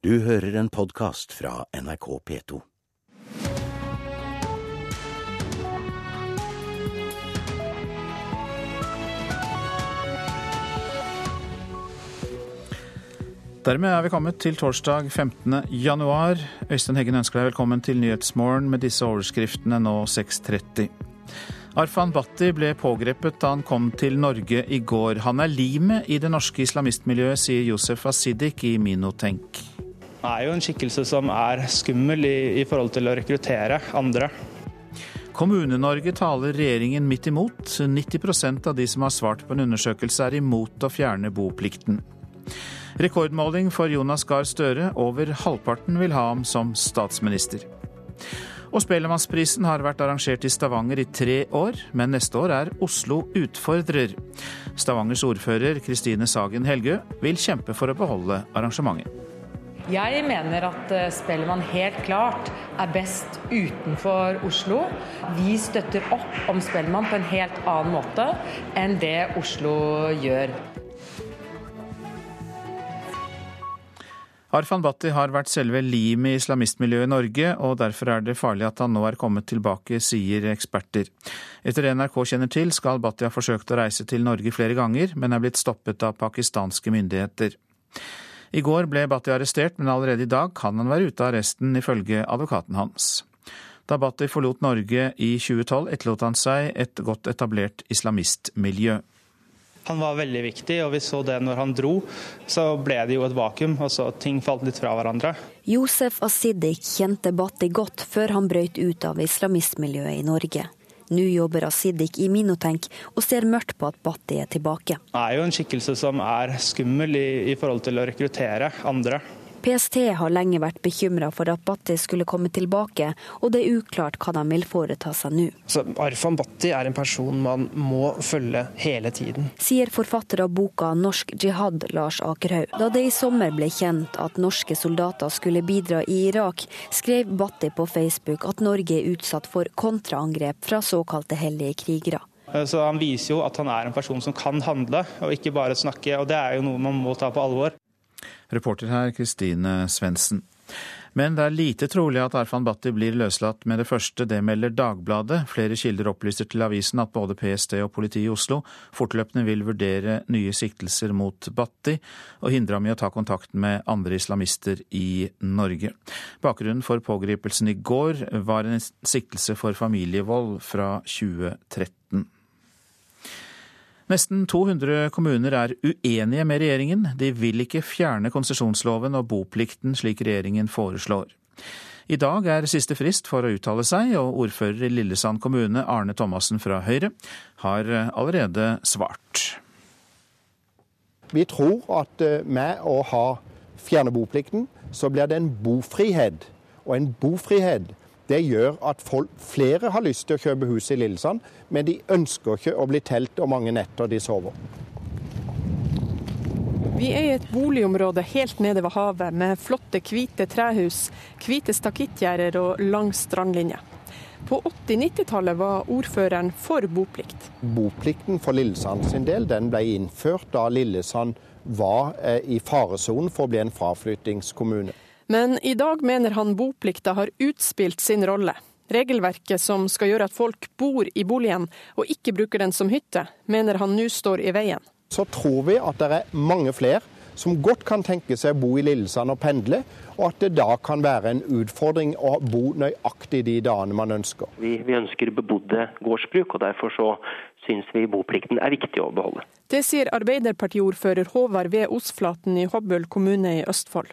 Du hører en podkast fra NRK P2. Dermed er vi kommet til torsdag 15. januar. Øystein Heggen ønsker deg velkommen til Nyhetsmorgen med disse overskriftene nå 6.30. Arfan Bhatti ble pågrepet da han kom til Norge i går. Han er limet i det norske islamistmiljøet, sier Josef Asidik i Minotenk. Han er jo en skikkelse som er skummel i, i forhold til å rekruttere andre. Kommune-Norge taler regjeringen midt imot. 90% av de som har svart på en undersøkelse er imot å fjerne boplikten. Rekordmåling for Jonas Gahr Støre. Over halvparten vil ha ham som statsminister. Og Spellemannsprisen har vært arrangert i Stavanger i tre år, men neste år er Oslo utfordrer. Stavangers ordfører Kristine Sagen Helgø vil kjempe for å beholde arrangementet. Jeg mener at eh, Spellemann helt klart er best utenfor Oslo. Vi støtter opp om Spellemann på en helt annen måte enn det Oslo gjør. Arfan Bhatti har vært selve limet i islamistmiljøet i Norge, og derfor er det farlig at han nå er kommet tilbake, sier eksperter. Etter det NRK kjenner til, skal Bhatti ha forsøkt å reise til Norge flere ganger, men er blitt stoppet av pakistanske myndigheter. I går ble Bhatti arrestert, men allerede i dag kan han være ute av arresten, ifølge advokaten hans. Da Bhatti forlot Norge i 2012, etterlot han seg et godt etablert islamistmiljø. Han var veldig viktig, og vi så det når han dro. Så ble det jo et vakuum, og så ting falt litt fra hverandre. Josef Asidik kjente Bhatti godt før han brøt ut av islamistmiljøet i Norge. Nå jobber Asidik i Minotenk og ser mørkt på at Bhatti er tilbake. Han er jo en skikkelse som er skummel i, i forhold til å rekruttere andre. PST har lenge vært bekymra for at Bhatti skulle komme tilbake, og det er uklart hva de vil foreta seg nå. Så Arfan Bhatti er en person man må følge hele tiden. Sier forfatter av boka 'Norsk jihad', Lars Akerhaug. Da det i sommer ble kjent at norske soldater skulle bidra i Irak, skrev Bhatti på Facebook at Norge er utsatt for kontraangrep fra såkalte hellige krigere. Så Han viser jo at han er en person som kan handle, og ikke bare snakke. og Det er jo noe man må ta på alvor. Reporter her Kristine Svendsen. Men det er lite trolig at Arfan Bhatti blir løslatt med det første, det melder Dagbladet. Flere kilder opplyser til avisen at både PST og politiet i Oslo fortløpende vil vurdere nye siktelser mot Bhatti, og hindre ham i å ta kontakt med andre islamister i Norge. Bakgrunnen for pågripelsen i går var en siktelse for familievold fra 2013. Nesten 200 kommuner er uenige med regjeringen. De vil ikke fjerne konsesjonsloven og boplikten slik regjeringen foreslår. I dag er siste frist for å uttale seg, og ordfører i Lillesand kommune, Arne Thomassen fra Høyre, har allerede svart. Vi tror at med å ha fjerne boplikten, så blir det en bofrihet. Og en bofrihet det gjør at folk, flere har lyst til å kjøpe hus i Lillesand, men de ønsker ikke å bli telt og mange netter de sover. Vi er i et boligområde helt nede ved havet med flotte, hvite trehus, hvite stakittgjerder og lang strandlinje. På 80-90-tallet var ordføreren for boplikt. Boplikten for Lillesand sin del den ble innført da Lillesand var i faresonen for å bli en fraflyttingskommune. Men i dag mener han boplikta har utspilt sin rolle. Regelverket som skal gjøre at folk bor i boligen og ikke bruker den som hytte, mener han nå står i veien. Så tror vi at det er mange flere som godt kan tenke seg å bo i Lillesand og pendle, og at det da kan være en utfordring å bo nøyaktig de dagene man ønsker. Vi, vi ønsker bebodde gårdsbruk, og derfor så syns vi boplikten er viktig å beholde. Det sier Arbeiderpartiordfører Håvard V. Osflaten i Hobøl kommune i Østfold.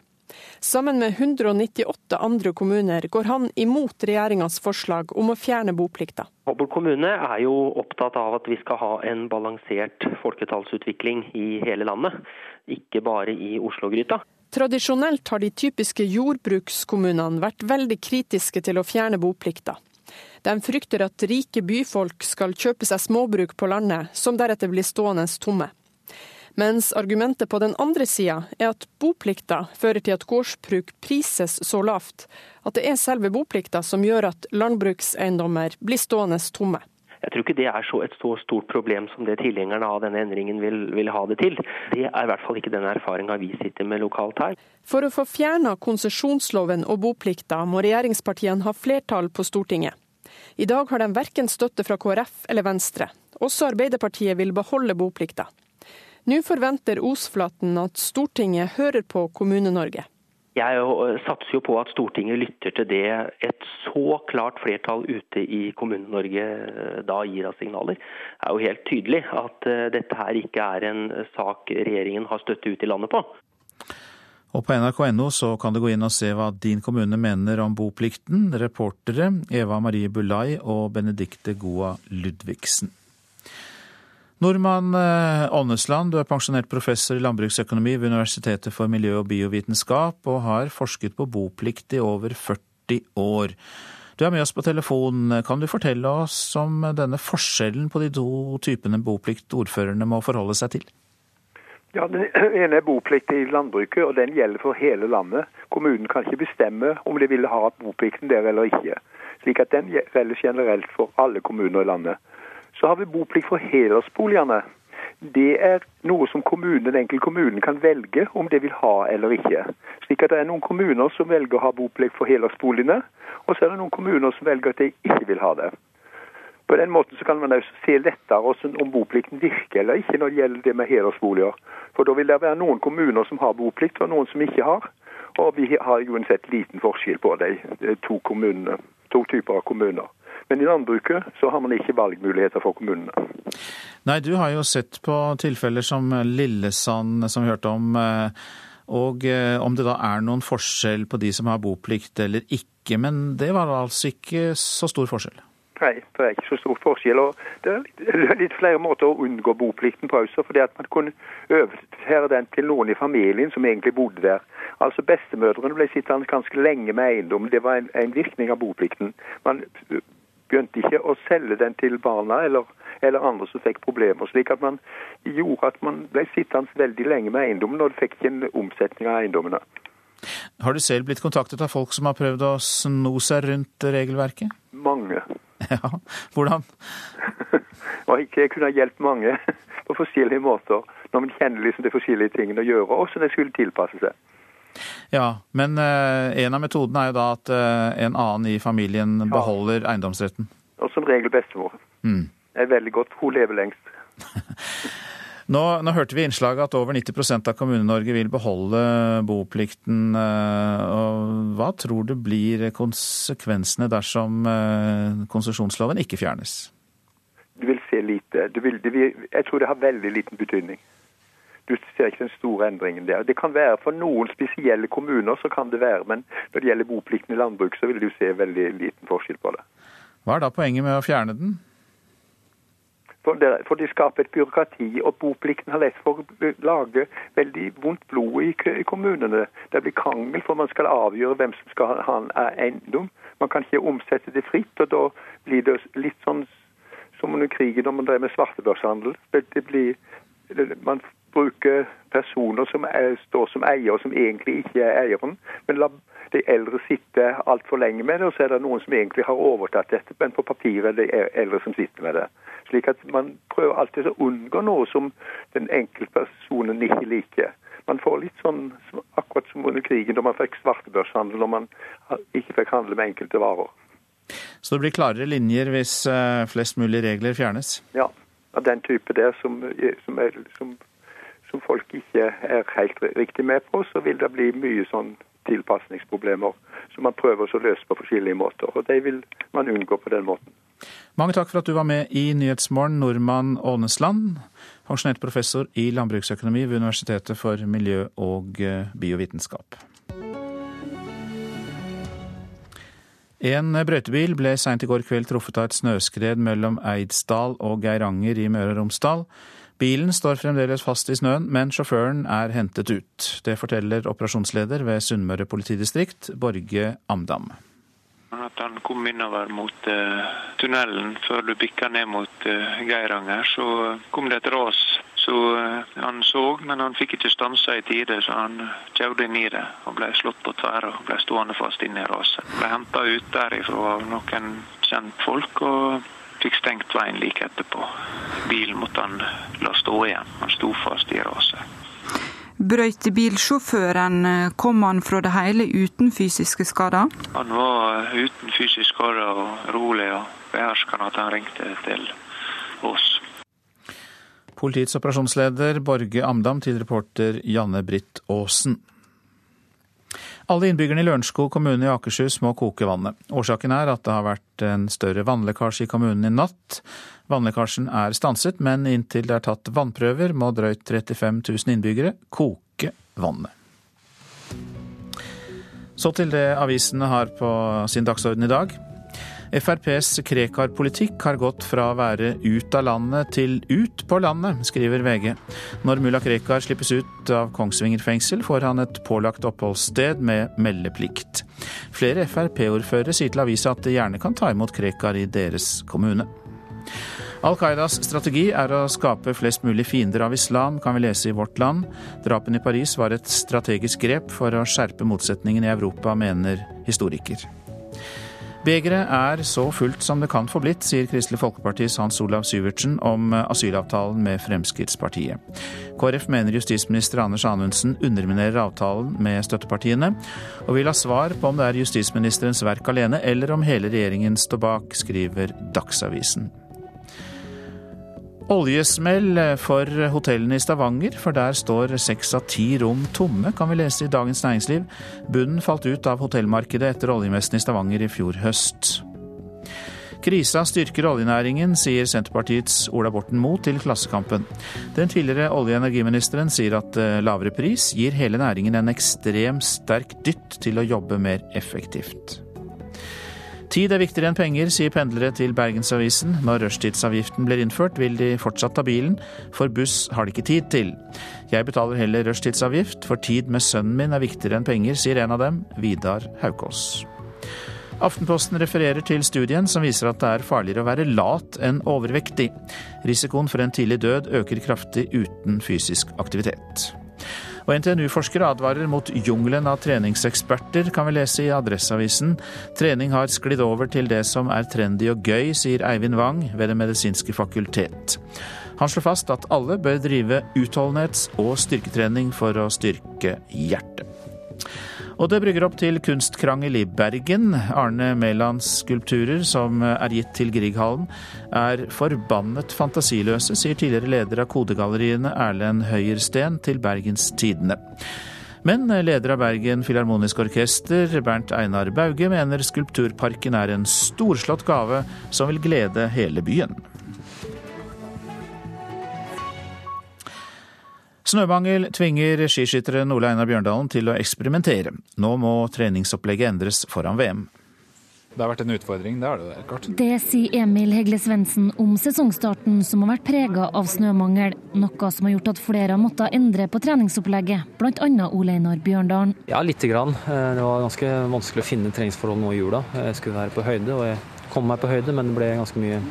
Sammen med 198 andre kommuner går han imot regjeringas forslag om å fjerne boplikta. Hobøl kommune er jo opptatt av at vi skal ha en balansert folketallsutvikling i hele landet, ikke bare i Oslo-gryta. Tradisjonelt har de typiske jordbrukskommunene vært veldig kritiske til å fjerne boplikta. De frykter at rike byfolk skal kjøpe seg småbruk på landet, som deretter blir stående tomme. Mens argumentet på den andre sida er at boplikta fører til at gårdsbruk prises så lavt at det er selve boplikta som gjør at landbrukseiendommer blir stående tomme. Jeg tror ikke det er så et så stort problem som det tilhengerne av denne endringen vil, vil ha det til. Det er i hvert fall ikke den erfaringa vi sitter med lokalt her. For å få fjerna konsesjonsloven og boplikta må regjeringspartiene ha flertall på Stortinget. I dag har de verken støtte fra KrF eller Venstre. Også Arbeiderpartiet vil beholde boplikta. Nå forventer Osflaten at Stortinget hører på Kommune-Norge. Jeg eh, satser jo på at Stortinget lytter til det et så klart flertall ute i Kommune-Norge eh, da gir av signaler. Det er jo helt tydelig at eh, dette her ikke er en sak regjeringen har støtte ut i landet på. Og på nrk.no så kan du gå inn og se hva din kommune mener om boplikten. Reportere Eva Marie Bulai og Benedikte Goa Ludvigsen. Nordmann Aanesland, du er pensjonert professor i landbruksøkonomi ved Universitetet for miljø og biovitenskap, og har forsket på boplikt i over 40 år. Du er med oss på telefon. Kan du fortelle oss om denne forskjellen på de to typene boplikt ordførerne må forholde seg til? Ja, Den ene er boplikt i landbruket, og den gjelder for hele landet. Kommunen kan ikke bestemme om de vil ha boplikten der eller ikke. Slik at den gjelder generelt for alle kommuner i landet. Så har vi boplikt for helårsboligene. Det er noe som kommunen, den enkelte kommunen kan velge om det vil ha eller ikke. Slik at Det er noen kommuner som velger å ha boplikt for helårsboligene, og så er det noen kommuner som velger at de ikke vil ha det. På den måten så kan man også se lettere om boplikten virker eller ikke når det gjelder det med helårsboliger. For da vil det være noen kommuner som har boplikt, og noen som ikke har. Og vi har uansett liten forskjell på de to, to typer av kommuner. Men i landbruket så har man ikke valgmuligheter for kommunene. Nei, du har jo sett på tilfeller som Lillesand, som vi hørte om. Og om det da er noen forskjell på de som har boplikt eller ikke. Men det var altså ikke så stor forskjell? Nei, det er ikke så stor forskjell. og Det er litt flere måter å unngå boplikten på også. fordi at Man kunne overføre den til noen i familien som egentlig bodde der. Altså Bestemødrene ble sittende ganske lenge med eiendom. Det var en, en virkning av boplikten. Man begynte ikke å selge den til barna eller, eller, andre som fikk problemer. Slik at man gjorde at man ble sittende veldig lenge med eiendommen, og det fikk ikke en omsetning av eiendommene. Har du selv blitt kontaktet av folk som har prøvd å sno seg rundt regelverket? Mange. Ja, Hvordan? jeg kunne ha hjulpet mange på forskjellige måter, når man kjenner liksom de forskjellige tingene å gjøre, og hvordan det skulle tilpasse seg. Ja, men uh, en av metodene er jo da at uh, en annen i familien ja. beholder eiendomsretten. Og som regel bestemor. Mm. Det er veldig godt. Hun lever lengst. nå, nå, hørte vi i innslaget at over 90% av Kommune-Norge vil beholde boplikten. Uh, og hva tror du blir konsekvensene dersom konsesjonsloven ikke fjernes? Du vil se lite. Du vil, vil, jeg tror det har veldig liten betydning du ser ikke den store endringen der. Det kan være For noen spesielle kommuner så kan det være, men når det gjelder boplikten i landbruk, så vil du se veldig liten forskjell på det. Hva er da poenget med å fjerne den? For, det, for de skaper et byråkrati, og boplikten har lett for å lage veldig vondt blod i, kommunene. Det blir krangel, for man skal avgjøre hvem som skal ha en eiendom. Man kan ikke omsette det fritt, og da blir det litt sånn som under krigen når man drev med svartebørshandel. Det blir, man bruke personer som er, står som eier, som egentlig ikke er eieren. Men la de eldre sitte altfor lenge med det, og så er det noen som egentlig har overtatt dette, men på papiret er det eldre som sitter med det. Slik at man prøver alltid å unngå noe som den enkelte personen ikke liker. Man får litt sånn akkurat som under krigen, da man fikk svartebørshandel når man ikke fikk handle med enkelte varer. Så det blir klarere linjer hvis eh, flest mulig regler fjernes? Ja, av den type der som, som, er, som som folk ikke er helt riktig med på, så vil det bli mye sånn tilpasningsproblemer som man prøver å løse på forskjellige måter. Og det vil man unngå på den måten. Mange takk for at du var med i Nyhetsmorgen, nordmann Ånesland, pensjonert professor i landbruksøkonomi ved Universitetet for miljø og eh, biovitenskap. En brøytebil ble seint i går kveld truffet av et snøskred mellom Eidsdal og Geiranger i Møre og Romsdal. Bilen står fremdeles fast i snøen, men sjåføren er hentet ut. Det forteller operasjonsleder ved Sunnmøre politidistrikt, Borge Amdam. At han kom innover mot uh, tunnelen før du bikka ned mot uh, Geiranger, så kom det et ras. Så uh, han så, men han fikk ikke stansa i tide, så han kjørte inn i det og ble slått på tverra og ble stående fast inne i raset. Ble henta ut derifra av noen kjentfolk og fikk stengt veien like etterpå. Bilen måtte han la stå igjen. Han sto fast i raset. Brøytebilsjåføren, kom han fra det hele uten fysiske skader? Han var uten fysiske skader og rolig og beherskende at han ringte til oss. Politiets operasjonsleder Borge Amdam til reporter Janne Britt Aasen. Alle innbyggerne i Lørenskog kommune i Akershus må koke vannet. Årsaken er at det har vært en større vannlekkasje i kommunen i natt. Vannlekkasjen er stanset, men inntil det er tatt vannprøver, må drøyt 35 000 innbyggere koke vannet. Så til det avisene har på sin dagsorden i dag. FrPs Krekar-politikk har gått fra å være ut av landet til ut på landet, skriver VG. Når mulla Krekar slippes ut av Kongsvinger fengsel, får han et pålagt oppholdssted med meldeplikt. Flere Frp-ordførere sier til avisa at de gjerne kan ta imot Krekar i deres kommune. Al Qaidas strategi er å skape flest mulig fiender av islam, kan vi lese i Vårt Land. Drapene i Paris var et strategisk grep for å skjerpe motsetningene i Europa, mener historiker. Begeret er så fullt som det kan få blitt, sier Kristelig Folkepartis Hans Olav Syvertsen om asylavtalen med Fremskrittspartiet. KrF mener justisminister Anders Anundsen underminerer avtalen med støttepartiene, og vil ha svar på om det er justisministerens verk alene, eller om hele regjeringen står bak, skriver Dagsavisen. Oljesmell for hotellene i Stavanger, for der står seks av ti rom tomme, kan vi lese i Dagens Næringsliv. Bunnen falt ut av hotellmarkedet etter oljemessen i Stavanger i fjor høst. Krisa styrker oljenæringen, sier Senterpartiets Ola Borten Moe til Klassekampen. Den tidligere olje- og energiministeren sier at eh, lavere pris gir hele næringen en ekstremt sterk dytt til å jobbe mer effektivt. Tid er viktigere enn penger, sier pendlere til Bergensavisen. Når rushtidsavgiften blir innført, vil de fortsatt ta bilen, for buss har de ikke tid til. Jeg betaler heller rushtidsavgift, for tid med sønnen min er viktigere enn penger, sier en av dem, Vidar Haukås. Aftenposten refererer til studien som viser at det er farligere å være lat enn overvektig. Risikoen for en tidlig død øker kraftig uten fysisk aktivitet. Og NTNU-forskere advarer mot jungelen av treningseksperter, kan vi lese i Adresseavisen. Trening har sklidd over til det som er trendy og gøy, sier Eivind Wang ved Det medisinske fakultet. Han slår fast at alle bør drive utholdenhets- og styrketrening for å styrke hjertet. Og det brygger opp til kunstkrangel i Bergen. Arne Mælands skulpturer, som er gitt til Grieghallen, er forbannet fantasiløse, sier tidligere leder av kodegalleriene Erlend Høyersten til Bergens Tidende. Men leder av Bergen Filharmoniske Orkester, Bernt Einar Bauge, mener skulpturparken er en storslått gave som vil glede hele byen. Snømangel tvinger skiskytteren Ole Einar Bjørndalen til å eksperimentere. Nå må treningsopplegget endres foran VM. Det har vært en utfordring, det har det klart. Det sier Emil Hegle Svendsen om sesongstarten som har vært prega av snømangel. Noe som har gjort at flere har måttet endre på treningsopplegget, bl.a. Ole Einar Bjørndalen. Ja, lite grann. Eh, det var ganske vanskelig å finne treningsforhold nå i jula. Jeg skulle være på høyde, og jeg kom meg på høyde, men det ble ganske mye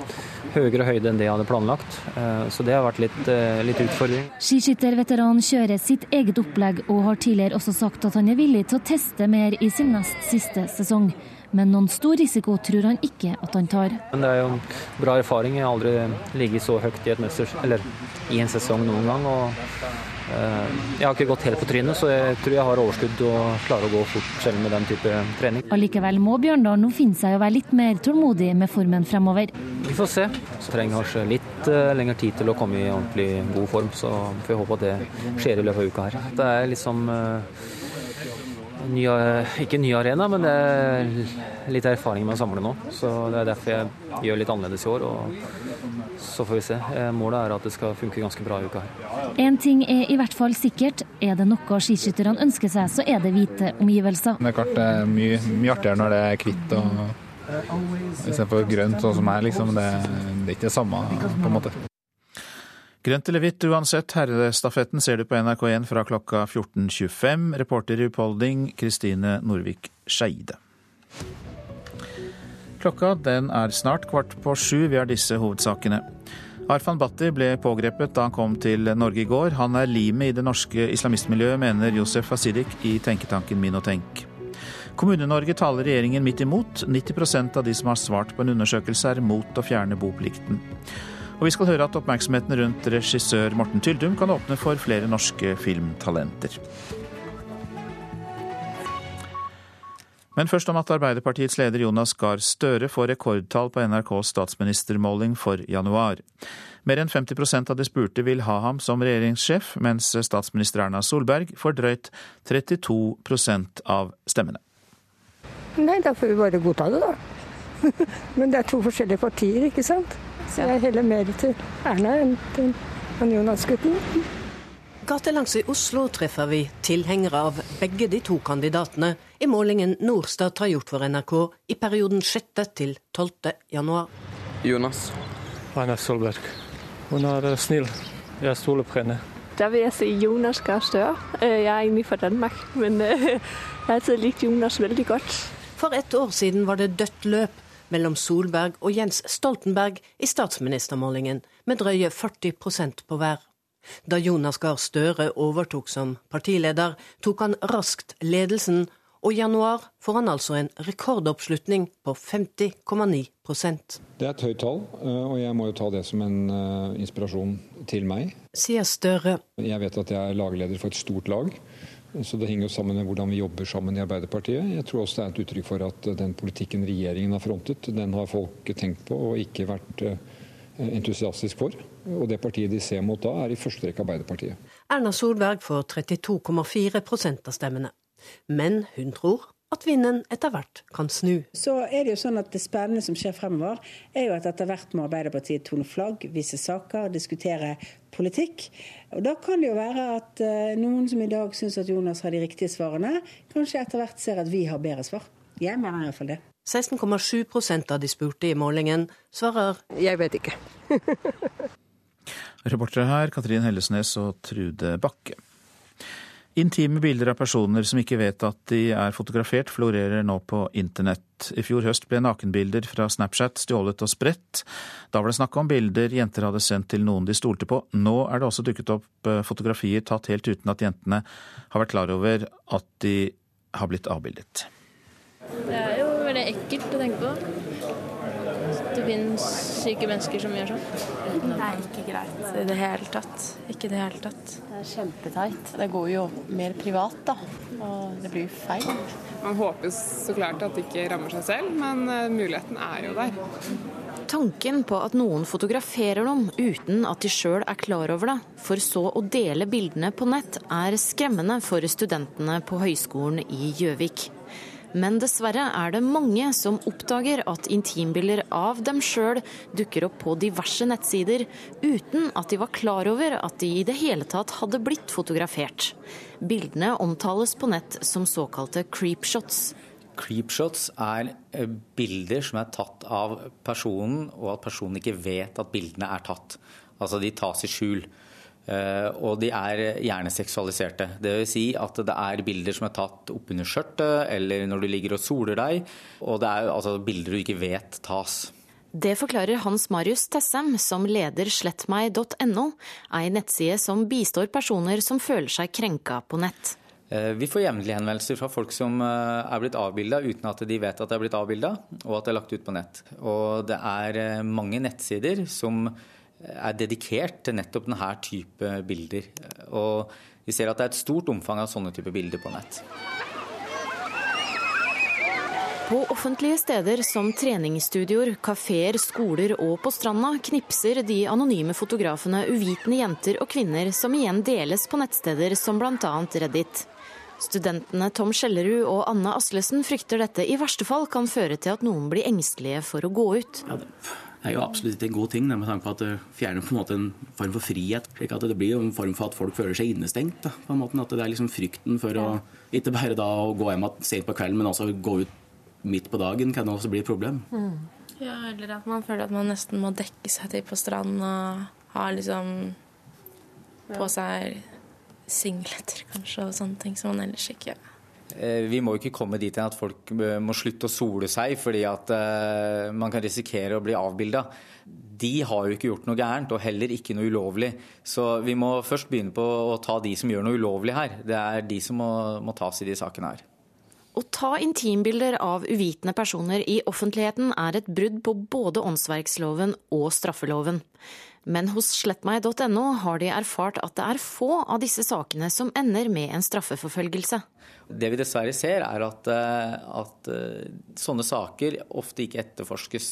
høyere høyde enn det jeg hadde planlagt. Eh, så det har vært litt, eh, litt utfordring. Skiskytterveteran kjører sitt eget opplegg, og har tidligere også sagt at han er villig til å teste mer i sin nest siste sesong. Men noen stor risiko tror han ikke at han tar. Men det er jo bra erfaring. Jeg har aldri ligget så høyt i, et mesters, eller, i en sesong noen gang. og Jeg har ikke gått helt på trynet, så jeg tror jeg har overskudd og klarer å gå fort selv med den type trening. Allikevel må Bjørndal nå finne seg å være litt mer tålmodig med formen fremover. Vi får se. Så trenger kanskje litt uh, lengre tid til å komme i ordentlig god form, så får vi håpe at det skjer i løpet av uka her. Det er liksom uh, Ny, ikke ny arena, men det er litt erfaring med å samle nå. Så Det er derfor jeg gjør litt annerledes i år. og Så får vi se. Målet er at det skal funke ganske bra i uka her. En ting er i hvert fall sikkert. Er det noe skiskytterne ønsker seg, så er det hvite omgivelser. Det er klart det er mye, mye artigere når det er hvitt og istedenfor grønt, sånn som her. Liksom. Det, det er ikke det samme, på en måte. Grønt eller hvitt uansett, herrestafetten ser du på NRK1 fra klokka 14.25. Reporter i Upholding Kristine Norvik Skeide. Klokka den er snart kvart på sju. Vi har disse hovedsakene. Arfan Bhatti ble pågrepet da han kom til Norge i går. Han er limet i det norske islamistmiljøet, mener Josef Asidik i tenketanken Minotenk. Kommune-Norge taler regjeringen midt imot. 90% av de som har svart på en undersøkelse er mot å fjerne boplikten. Og vi skal høre at oppmerksomheten rundt regissør Morten Tyldum kan åpne for flere norske filmtalenter. Men først om at Arbeiderpartiets leder Jonas Gahr Støre får rekordtall på NRKs statsministermåling for januar. Mer enn 50% av de spurte vil ha ham som regjeringssjef, mens statsminister Erna Solberg får drøyt 32% av stemmene. Nei, da får vi bare godta det, da. Men det er to forskjellige partier, ikke sant. Så jeg heller mer til Erna enn til Jonas-gutten. Gatelangs i Oslo treffer vi tilhengere av begge de to kandidatene i målingen Norstat har gjort for NRK i perioden 6. til 12. januar. Jonas. Erna Solberg. Hun er snill. Jeg stoler på henne. Da vil jeg si Jonas Gahr Støre. Jeg er egentlig fra Danmark, men jeg har alltid likt Jonas veldig godt. For ett år siden var det dødt løp mellom Solberg og Jens Stoltenberg i statsministermålingen, med drøye 40% på hver. Da Jonas Gahr Støre overtok som partileder, tok han raskt ledelsen, og i januar får han altså en rekordoppslutning på 50,9 Det er et høyt tall, eh, og jeg må jo ta det som en eh, inspirasjon til meg. Sier Støre. Jeg vet at jeg er lagleder for et stort lag. Så det henger jo sammen med hvordan vi jobber sammen i Arbeiderpartiet. Jeg tror også det er et uttrykk for at den politikken regjeringen har frontet, den har folk tenkt på og ikke vært eh, entusiastisk for. Og det partiet de ser mot da, er i første rekke Arbeiderpartiet. Erna Solberg får 32,4% av stemmene. Men hun tror at vinden etter hvert kan snu. Så er Det jo sånn at det spennende som skjer fremover, er jo at etter hvert må Arbeiderpartiet tone flagg, vise saker, diskutere politikk. Og Da kan det jo være at uh, noen som i dag syns at Jonas har de riktige svarene, kanskje etter hvert ser at vi har bedre svar. Jeg mener iallfall det. 16,7% av de spurte i målingen svarer Jeg vet ikke. Reportere her Katrin Hellesnes og Trude Bakke. Intime bilder av personer som ikke vet at de er fotografert, florerer nå på internett. I fjor høst ble nakenbilder fra Snapchat stjålet og spredt. Da var det snakk om bilder jenter hadde sendt til noen de stolte på. Nå er det også dukket opp eh, fotografier tatt helt uten at jentene har vært klar over at de har blitt avbildet. Det er jo veldig ekkelt å tenke på. Det finnes syke mennesker som gjør sånn. Det er ikke greit i det hele tatt. Ikke i det hele tatt. Det er kjempeteit. Det går jo mer privat, da. Og det blir feil. Man håper så klart at det ikke rammer seg selv, men eh, muligheten er jo der. Tanken på at noen fotograferer dem uten at de sjøl er klar over det, for så å dele bildene på nett, er skremmende for studentene på Høgskolen i Gjøvik. Men dessverre er det mange som oppdager at intimbilder av dem sjøl dukker opp på diverse nettsider, uten at de var klar over at de i det hele tatt hadde blitt fotografert. Bildene omtales på nett som såkalte creepshots. Creepshots er eh, bilder som er tatt av personen, og at personen ikke vet at bildene er tatt. Altså de tas i skjul. Eh, og de er gjerne seksualiserte. Det vil Si at det er bilder som er tatt oppunder skjørtet, eller når du ligger og soler deg. Og det er altså bilder du ikke vet tas. Det forklarer Hans Marius Tessem, som leder slettmeg.no, ei nettside som bistår personer som føler seg krenka på nett. Eh, vi får jevnlig henvendelser fra folk som eh, er blitt avbilda uten at de vet at det er blitt avbilda, og at det er lagt ut på nett. Og det er mange nettsider som er dedikert til nettopp denne type bilder. Og vi ser at det er et stort omfang av sånne type bilder på nett. På offentlige steder som treningsstudioer, kafeer, skoler og på stranda knipser de anonyme fotografene uvitende jenter og kvinner som igjen deles på nettsteder som bl.a. Reddit. Studentene Tom Skjellerud og Anne Aslesen frykter dette i verste fall kan føre til at noen blir engstelige for å gå ut. Ja, det er jo absolutt en god ting, med tanke på at det fjerner på en måte en form for frihet. slik at Det blir jo en form for at folk føler seg innestengt. Da, på en måte, at Det er liksom frykten for å ikke bare da å gå hjem sent på kvelden, men også gå ut midt på dagen kan også bli et problem. Mm. Ja, eller at man føler at man nesten må dekke seg til på stranden og ha liksom på seg singleter kanskje og sånne ting som man ellers ikke gjør. Eh, vi må ikke komme dit at folk eh, må slutte å sole seg fordi at eh, man kan risikere å bli avbilda. De har jo ikke gjort noe gærent, og heller ikke noe ulovlig. Så vi må først begynne på å ta de som gjør noe ulovlig her. Det er de som må, må tas i de sakene her. Å ta intimbilder av uvitende personer i offentligheten er et brudd på både åndsverksloven og straffeloven. Men hos slettmeg.no har de erfart at det er få av disse sakene som ender med en straffeforfølgelse. Det vi dessverre ser, er at, eh, at eh, sånne saker ofte ikke etterforskes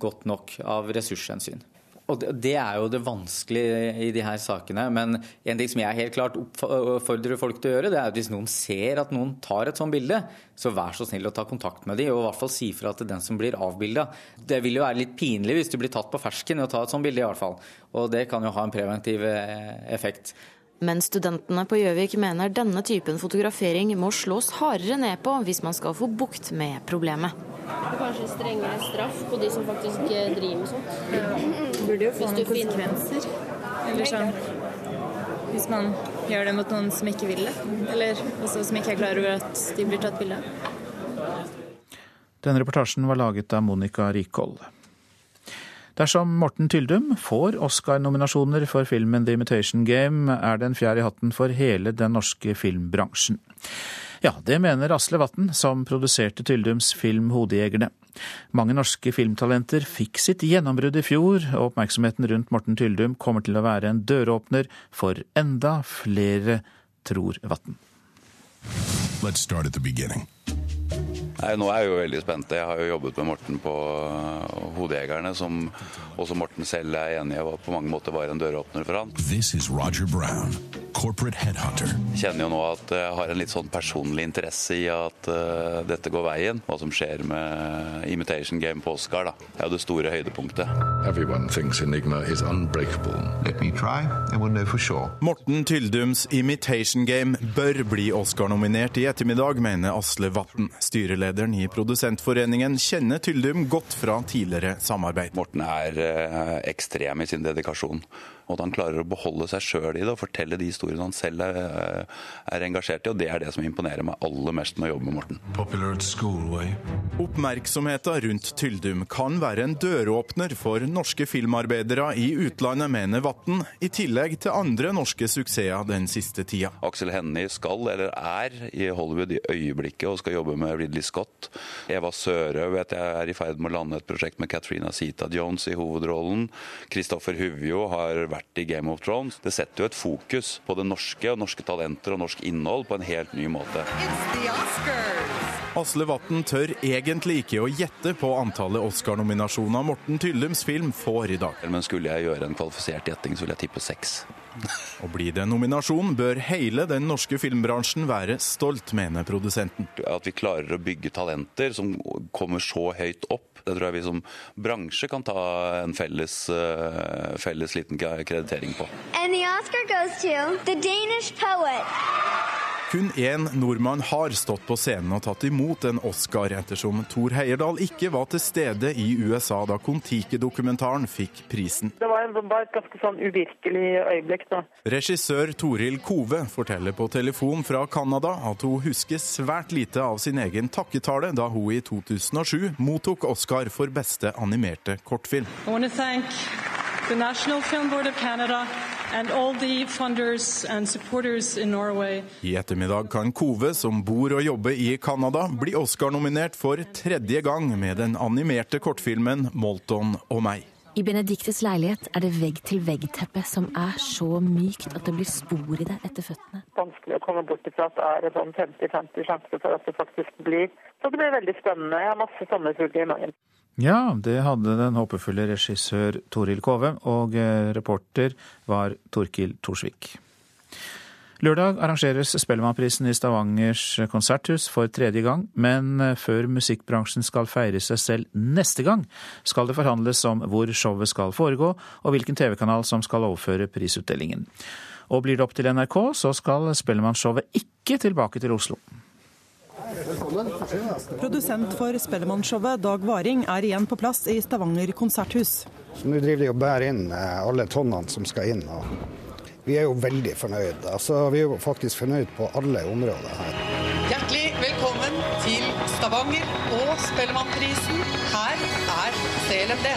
godt nok av ressurshensyn. Og Det er jo det vanskelige i de her sakene. Men en ting som jeg helt klart oppfordrer folk til å gjøre, det er at hvis noen ser at noen tar et sånt bilde, så vær så snill å ta kontakt med dem, og i hvert fall si fra til den som blir avbilda. Det vil jo være litt pinlig hvis du blir tatt på fersken i å ta et sånt bilde, i hvert fall. Og det kan jo ha en preventiv eh, effekt. Men studentene på Gjøvik mener denne typen fotografering må slås hardere ned på hvis man skal få bukt med problemet. Kanskje strengere straff på de som faktisk driver med sånt. Burde jo få noen konsekvenser. Eller sånn hvis man gjør det mot noen som ikke vil det. Eller også som ikke er klar over at de blir tatt bilde av. Denne reportasjen var laget av Monica Rikhold. Dersom Morten Tyldum får Oscar-nominasjoner for filmen The Imitation Game, er det en fjær i hatten for hele den norske filmbransjen. Ja, det mener Asle Vatn, som produserte Tyldums film 'Hodejegerne'. Mange norske filmtalenter fikk sitt gjennombrudd i fjor, og oppmerksomheten rundt Morten Tyldum kommer til å være en døråpner for enda flere, tror Vatn. Let's start at the beginning. Nei, Nå er jeg jo veldig spent. Jeg har jo jobbet med Morten på Hodejegerne, som også Morten selv er enig i på mange måter var en døråpner for han. This is Roger Brown, corporate headhunter. Jeg kjenner jo nå at jeg har en litt sånn personlig interesse i at uh, dette går veien. Hva som skjer med Imitation Game på Oscar, da. Det er jo det store høydepunktet. Everyone thinks Enigma is unbreakable. Let me try, and we'll know for sure. Morten Tyldums Imitation Game bør bli Oscar-nominert i ettermiddag, mener Asle Vatn. Styrelederen i Produsentforeningen kjenner Tyldum godt fra tidligere samarbeid. Morten er uh, ekstrem i sin dedikasjon og at han klarer å beholde seg sjøl i det og fortelle de historiene han selv er, er, engasjert i. og Det er det som imponerer meg aller mest med å jobbe med Morten. Oppmerksomheten rundt Tyldum kan være en døråpner for norske filmarbeidere i utlandet, mener Vatn, i tillegg til andre norske suksesser den siste tida. Aksel Hennie skal, eller er, i Hollywood i øyeblikket og skal jobbe med Ridley Scott. Eva Sørø vet jeg er i ferd med å lande et prosjekt med Katrina Sita Jones i hovedrollen. Kristoffer Huvjo har vært i Game of Thrones. Det setter jo et fokus på det norske og norske talenter og norsk innhold på en helt ny måte. Asle Vatten tør egentlig ikke å gjette på antallet Oscar-nominasjoner Morten Tyllums film får i dag. Men skulle jeg gjøre en kvalifisert gjetting, så vil jeg tippe seks. Og blir det nominasjon, bør hele den norske filmbransjen være stolt, mener produsenten. At vi klarer å bygge talenter som kommer så høyt opp. Det tror jeg vi som bransje kan ta en felles, uh, felles liten kreditering på. And the Oscar goes to the Danish poet. Kun én nordmann har stått på scenen og tatt imot en Oscar, ettersom Thor Heyerdahl ikke var til stede i USA da Kon-Tiki-dokumentaren fikk prisen. Det var, et ganske sånn uvirkelig øyeblikk, da. Regissør Toril Kove forteller på telefon fra Canada at hun husker svært lite av sin egen takketale da hun i 2007 mottok Oscar for beste animerte kortfilm. I want to thank the National Film Board of Canada i ettermiddag kan Kove, som bor og jobber i Canada, bli Oscar-nominert for tredje gang med den animerte kortfilmen 'Molton og meg'. I Benediktes leilighet er det vegg-til-vegg-teppe som er så mykt at det blir spor i det etter føttene. Vanskelig å komme bort ifra at det er en sånn 50-50 sjanse for at det faktisk blir. Så det blir veldig spennende. Jeg har masse sommerfugler i magen. Ja, det hadde den håpefulle regissør Toril Kove, og eh, reporter var Torkil Torsvik. Lørdag arrangeres Spellemannprisen i Stavangers konserthus for tredje gang, men eh, før musikkbransjen skal feire seg selv neste gang, skal det forhandles om hvor showet skal foregå, og hvilken TV-kanal som skal overføre prisutdelingen. Og blir det opp til NRK, så skal Spellemannshowet ikke tilbake til Oslo. Produsent for Spellemannshowet, Dag Varing, er igjen på plass i Stavanger konserthus. Nå driver de og bærer inn eh, alle tonnene som skal inn. og Vi er jo veldig fornøyd. Altså, vi er jo faktisk fornøyd på alle områder her. Hjertelig velkommen til Stavanger og Spellemannprisen. Her er CLMD.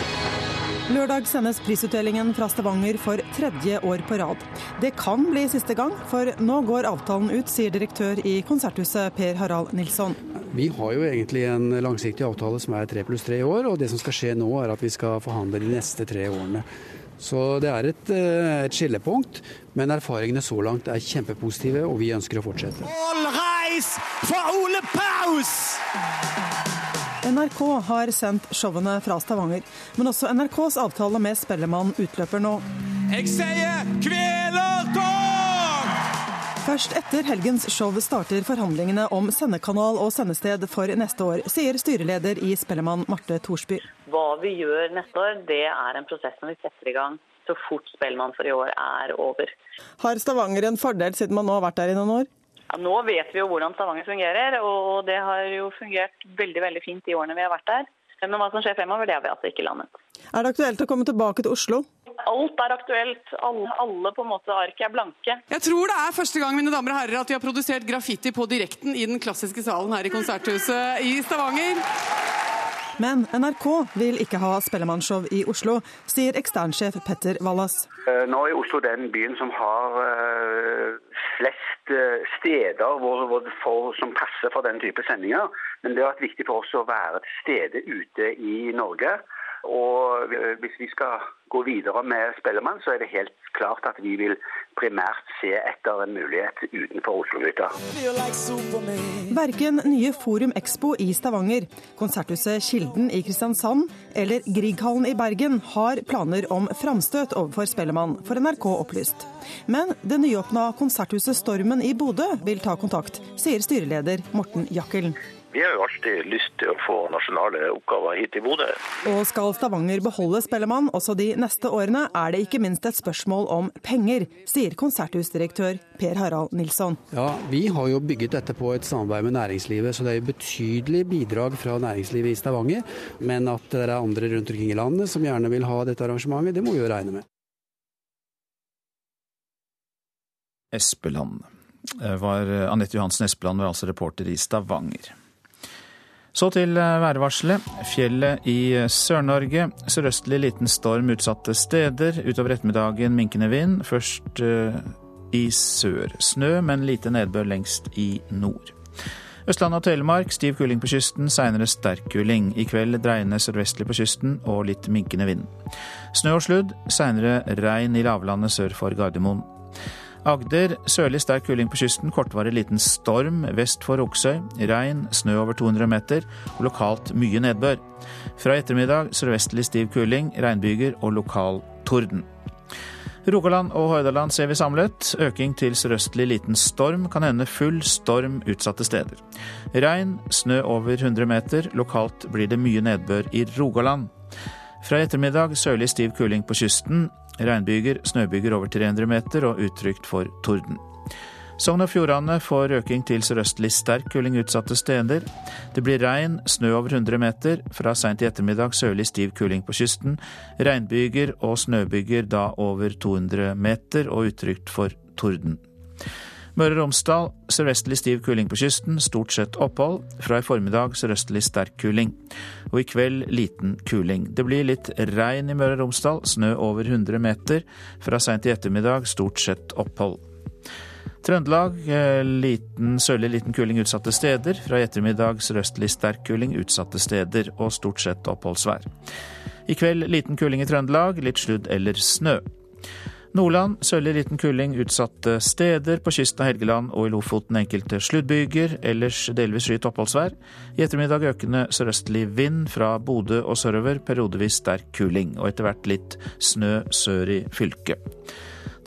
Lørdag sendes prisutdelingen fra Stavanger for tredje år på rad. Det kan bli siste gang, for nå går avtalen ut, sier direktør i Konserthuset Per Harald Nilsson. Vi har jo egentlig en langsiktig avtale som er tre pluss tre år, og det som skal skje nå er at vi skal forhandle de neste tre årene. Så det er et, eh, et skillepunkt, men erfaringene så langt er kjempepositive, og vi ønsker å fortsette. All reis for Ole Paus! NRK har sendt showene fra Stavanger, men også NRKs avtale med Spellemann utløper nå. Jeg sier kvelertak! Først etter helgens show starter forhandlingene om sendekanal og sendested for neste år, sier styreleder i Spellemann Marte Thorsby. Hva vi gjør neste år, det er en prosess som vi setter i gang så fort Spellemann for i år er over. Har Stavanger en fordel, siden man nå har vært der i noen år? Ja, nå vet vi jo hvordan Stavanger fungerer, og det har jo fungert veldig veldig fint de årene vi har vært der. Men hva som skjer fremover, det har vi altså ikke landet. Er det aktuelt å komme tilbake til Oslo? Alt er aktuelt. Alle, alle på en måte ark er blanke. Jeg tror det er første gang mine damer og herrer, at vi har produsert graffiti på direkten i den klassiske salen her i Konserthuset i Stavanger. Men NRK vil ikke ha Spellemannsshow i Oslo, sier eksternsjef Petter Wallas. Eh, nå er Oslo den byen som har eh, flest eh, steder hvor, hvor for, som passer for den type sendinger. Men det har vært viktig for oss å være til stede ute i Norge. Og hvis vi skal gå videre med Spellemann, så er det helt klart at vi vil primært se etter en mulighet utenfor Oslo-gryta. Verken nye Forum Expo i Stavanger, Konserthuset Kilden i Kristiansand eller Grieghallen i Bergen har planer om framstøt overfor Spellemann, for NRK opplyst. Men det nyåpna konserthuset Stormen i Bodø vil ta kontakt, sier styreleder Morten Jakkelen. Vi har jo alltid lyst til å få nasjonale oppgaver hit i Bodø. Og skal Stavanger beholde Spellemann også de neste årene, er det ikke minst et spørsmål om penger, sier konserthusdirektør Per Harald Nilsson. Ja, Vi har jo bygget dette på et samarbeid med næringslivet, så det er jo betydelig bidrag fra næringslivet i Stavanger. Men at det er andre rundt omkring i landet som gjerne vil ha dette arrangementet, det må vi jo regne med. Espeland var Anette Johansen Espeland var altså reporter i Stavanger. Så til eh, værvarselet. Fjellet i eh, Sør-Norge. Sørøstlig liten storm utsatte steder. Utover ettermiddagen minkende vind. Først uh, i sør. Snø, men lite nedbør lengst i nord. Østlandet og Telemark stiv kuling på kysten, seinere sterk kuling. I kveld dreiende sørvestlig på kysten og litt minkende vind. Snø og sludd, seinere regn i lavlandet sør for Gardermoen. Agder sørlig sterk kuling på kysten, kortvarig liten storm vest for Oksøy. Regn, snø over 200 meter og lokalt mye nedbør. Fra ettermiddag sørvestlig stiv kuling, regnbyger og lokal torden. Rogaland og Hordaland ser vi samlet. Øking til sørøstlig liten storm, kan hende full storm utsatte steder. Regn, snø over 100 meter. Lokalt blir det mye nedbør i Rogaland. Fra ettermiddag sørlig stiv kuling på kysten. Regnbyger, snøbyger over 300 meter og utrygt for torden. Sogn og Fjordane får øking til sørøstlig sterk kuling utsatte steder. Det blir regn, snø over 100 meter. Fra seint i ettermiddag sørlig stiv kuling på kysten. Regnbyger og snøbyger da over 200 meter og utrygt for torden. Møre og Romsdal sørvestlig stiv kuling på kysten, stort sett opphold. Fra i formiddag sørøstlig sterk kuling. Og i kveld liten kuling. Det blir litt regn i Møre og Romsdal, snø over 100 meter. Fra seint i ettermiddag stort sett opphold. Trøndelag liten, sørlig liten kuling utsatte steder. Fra i ettermiddag sørøstlig sterk kuling utsatte steder og stort sett oppholdsvær. I kveld liten kuling i Trøndelag, litt sludd eller snø. Nordland sørlig liten kuling utsatte steder. På kysten av Helgeland og i Lofoten enkelte sluddbyger. Ellers delvis skyet oppholdsvær. I ettermiddag økende sørøstlig vind fra Bodø og sørover. Periodevis sterk kuling. Og etter hvert litt snø sør i fylket.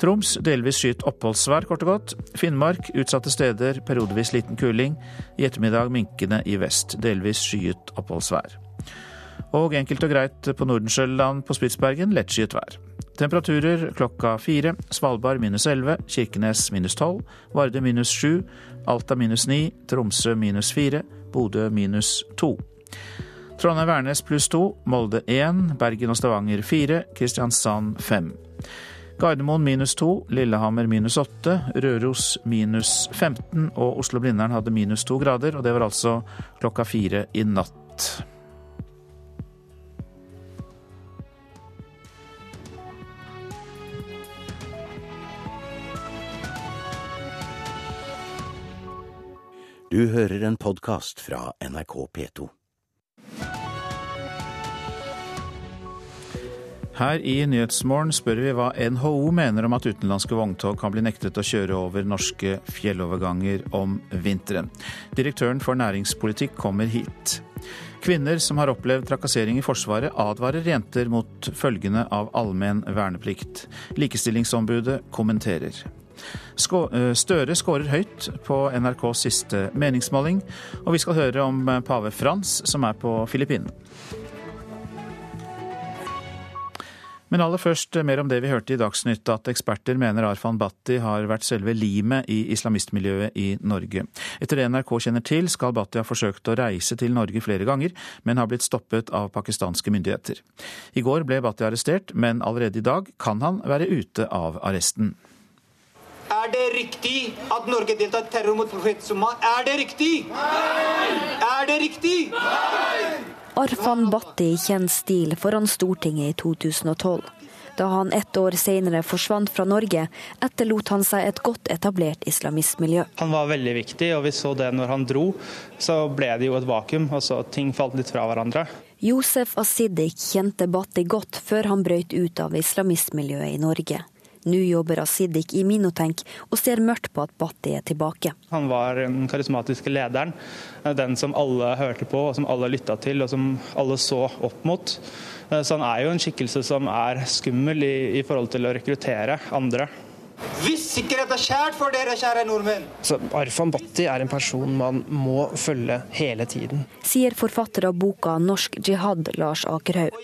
Troms delvis skyet oppholdsvær, kort og godt. Finnmark utsatte steder, periodevis liten kuling. I ettermiddag minkende i vest. Delvis skyet oppholdsvær. Og enkelt og greit på Nordensjøland på Spitsbergen lettskyet vær. Temperaturer klokka fire. Svalbard minus 11, Kirkenes minus 12, Varde minus 7, Alta minus 9, Tromsø minus 4, Bodø minus 2. Trondheim-Værnes pluss 2, Molde 1, Bergen og Stavanger 4, Kristiansand 5. Gardermoen minus 2, Lillehammer minus 8, Røros minus 15 og Oslo-Blindern hadde minus 2 grader, og det var altså klokka fire i natt. Du hører en podkast fra NRK P2. Her i Nyhetsmorgen spør vi hva NHO mener om at utenlandske vogntog kan bli nektet å kjøre over norske fjelloverganger om vinteren. Direktøren for næringspolitikk kommer hit. Kvinner som har opplevd trakassering i Forsvaret, advarer jenter mot følgene av allmenn verneplikt. Likestillingsombudet kommenterer. Støre skårer høyt på NRKs siste meningsmåling, og vi skal høre om pave Frans, som er på Filippinene. Men aller først mer om det vi hørte i Dagsnytt, at eksperter mener Arfan Bhatti har vært selve limet i islamistmiljøet i Norge. Etter det NRK kjenner til, skal Bhatti ha forsøkt å reise til Norge flere ganger, men har blitt stoppet av pakistanske myndigheter. I går ble Bhatti arrestert, men allerede i dag kan han være ute av arresten. Er det riktig at Norge deltar i terror mot profet Summa? Er det riktig? Nei! Er det riktig? Nei! Arfan Bhatti kjenner stil foran Stortinget i 2012. Da han ett år senere forsvant fra Norge, etterlot han seg et godt etablert islamistmiljø. Han var veldig viktig, og vi så det når han dro. Så ble det jo et vakuum, altså ting falt litt fra hverandre. Josef Asidik kjente Bhatti godt før han brøt ut av islamistmiljøet i Norge. Nå jobber Asidik i Minotenk og ser mørkt på at Bhatti er tilbake. Han var den karismatiske lederen, den som alle hørte på, og som alle lytta til og som alle så opp mot. Så han er jo en skikkelse som er skummel i, i forhold til å rekruttere andre. Hvis sikkerhet er kjært for dere, kjære nordmenn. Så Arfan Bhatti er en person man må følge hele tiden. Sier forfatter av boka 'Norsk jihad', Lars Akerhaug.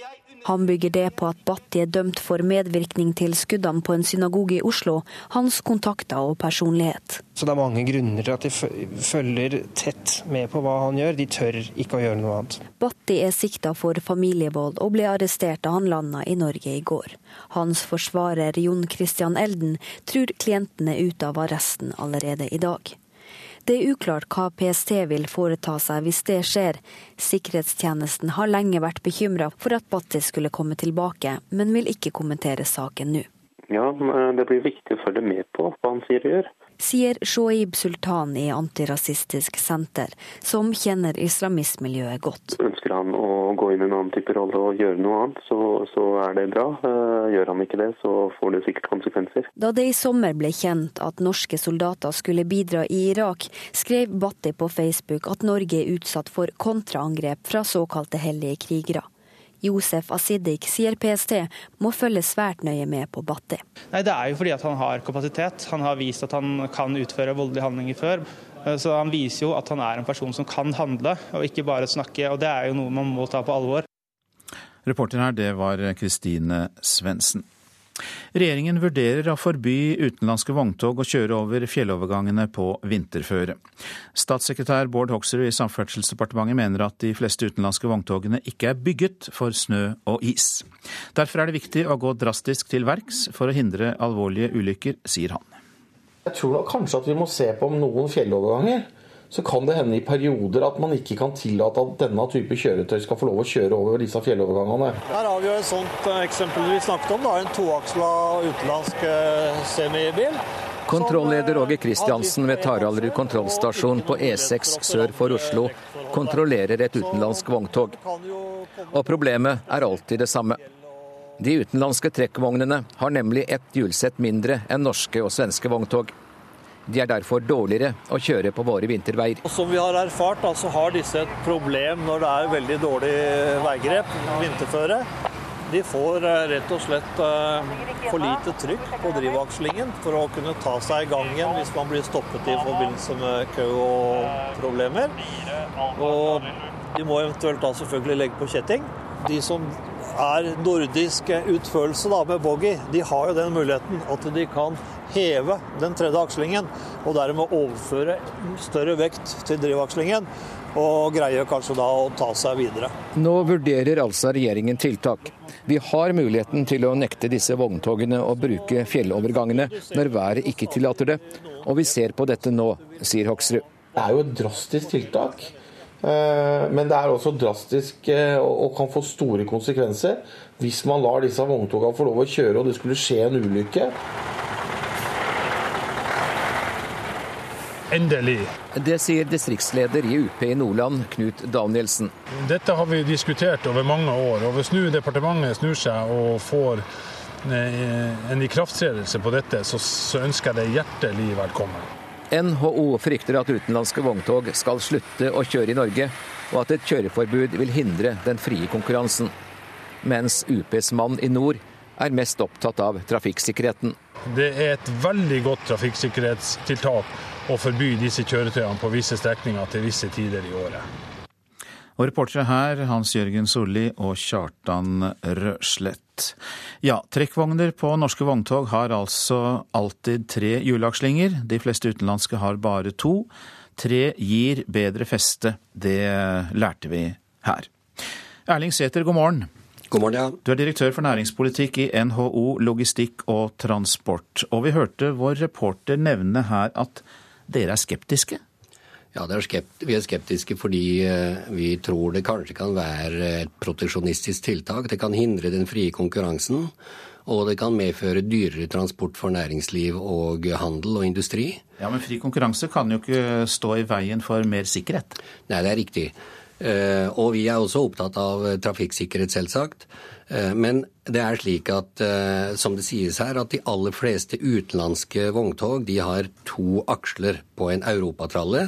Han bygger det på at Bhatti er dømt for medvirkning til skuddene på en synagoge i Oslo, hans kontakter og personlighet. Så det er mange grunner til at de følger tett med på hva han gjør. De tør ikke å gjøre noe annet. Bhatti er sikta for familievold og ble arrestert da han landa i Norge i går. Hans forsvarer Jon Christian Elden tror klienten er ute av arresten allerede i dag. Det er uklart hva PST vil foreta seg hvis det skjer. Sikkerhetstjenesten har lenge vært bekymra for at Bhatti skulle komme tilbake, men vil ikke kommentere saken nå. Ja, det blir viktig å følge med på hva han sier og gjør sier Shoaib Sultan i Antirasistisk Senter, som kjenner islamistmiljøet godt. Ønsker han å gå inn i en annen type rolle og gjøre noe annet, så, så, er det bra. Eh, gjør han ikke det, så får det sikkert konsekvenser. Da det i sommer ble kjent at norske soldater skulle bidra i Irak, skrev Bhatti på Facebook at Norge er utsatt for kontraangrep fra såkalte hellige krigere. Josef Asidik sier PST må følge svært nøye med på Batti. Nei, Det er jo fordi han har kapasitet. Han har vist at han kan utføre voldelige handlinger før. Så Han viser jo at han er en person som kan handle, og ikke bare snakke. og Det er jo noe man må ta på alvor. Reporter her, det var Kristine Svendsen. Regjeringen vurderer å forby utenlandske vogntog å kjøre over fjellovergangene på vinterføre. Statssekretær Bård Hoksrud i Samferdselsdepartementet mener at de fleste utenlandske vogntogene ikke er bygget for snø og is. Derfor er det viktig å gå drastisk til verks for å hindre alvorlige ulykker, sier han. Jeg tror kanskje at vi må se på om noen fjelloverganger så kan det hende i perioder at man ikke kan tillate at denne type kjøretøy skal få lov å kjøre over disse fjellovergangene. Her har vi jo et sånt eh, eksempel vi snakket om, da, en toaksla utenlandsk eh, semibil. Kontrollleder Åge Kristiansen ved Taraldrud kontrollstasjon på E6 sør for Oslo kontrollerer et utenlandsk vogntog. Og problemet er alltid det samme. De utenlandske trekkvognene har nemlig ett hjulsett mindre enn norske og svenske vogntog. De er derfor dårligere å kjøre på våre vinterveier. Som vi har erfart, så har disse et problem når det er veldig dårlig veigrep, vinterføre. De får eh, rett og slett eh, for lite trykk på drivakslingen for å kunne ta seg i gang igjen hvis man blir stoppet i forbindelse med kø og problemer. Og de må eventuelt da selvfølgelig legge på kjetting. De som er nordisk utførelse da, med boggy, de har jo den muligheten at de kan heve den tredje akslingen, og dermed overføre større vekt til drivakslingen. Og greier kanskje da å ta seg videre. Nå vurderer altså regjeringen tiltak. Vi har muligheten til å nekte disse vogntogene å bruke fjellovergangene når været ikke tillater det, og vi ser på dette nå, sier Hoksrud. Det er jo et drastisk tiltak. Eh, men det er også drastisk eh, og kan få store konsekvenser hvis man lar disse vogntogene få lov å kjøre og det skulle skje en ulykke. Endelig. Det sier distriktsleder i UP i Nordland, Knut Danielsen. Dette har vi diskutert over mange år. og Hvis nå departementet snur seg og får eh, en ikrafttredelse på dette, så, så ønsker jeg det hjertelig velkommen. NHO frykter at utenlandske vogntog skal slutte å kjøre i Norge, og at et kjøreforbud vil hindre den frie konkurransen. Mens UPs mann i nord er mest opptatt av trafikksikkerheten. Det er et veldig godt trafikksikkerhetstiltak å forby disse kjøretøyene på visse strekninger til visse tider i året. Og reportere her Hans Jørgen Solli og Kjartan Røslett. Ja, trekkvogner på norske vogntog har altså alltid tre hjulakslinger. De fleste utenlandske har bare to. Tre gir bedre feste. Det lærte vi her. Erling Sæther, god morgen. God morgen, ja. Du er direktør for næringspolitikk i NHO Logistikk og Transport. Og vi hørte vår reporter nevne her at dere er skeptiske? Ja, er skept, vi er skeptiske fordi eh, vi tror det kanskje kan være et proteksjonistisk tiltak. Det kan hindre den frie konkurransen. Og det kan medføre dyrere transport for næringsliv og handel og industri. Ja, Men fri konkurranse kan jo ikke stå i veien for mer sikkerhet? Nei, det er riktig. Eh, og vi er også opptatt av trafikksikkerhet, selvsagt. Eh, men det er slik at, som det sies her, at de aller fleste utenlandske vogntog de har to aksler på en europatralle.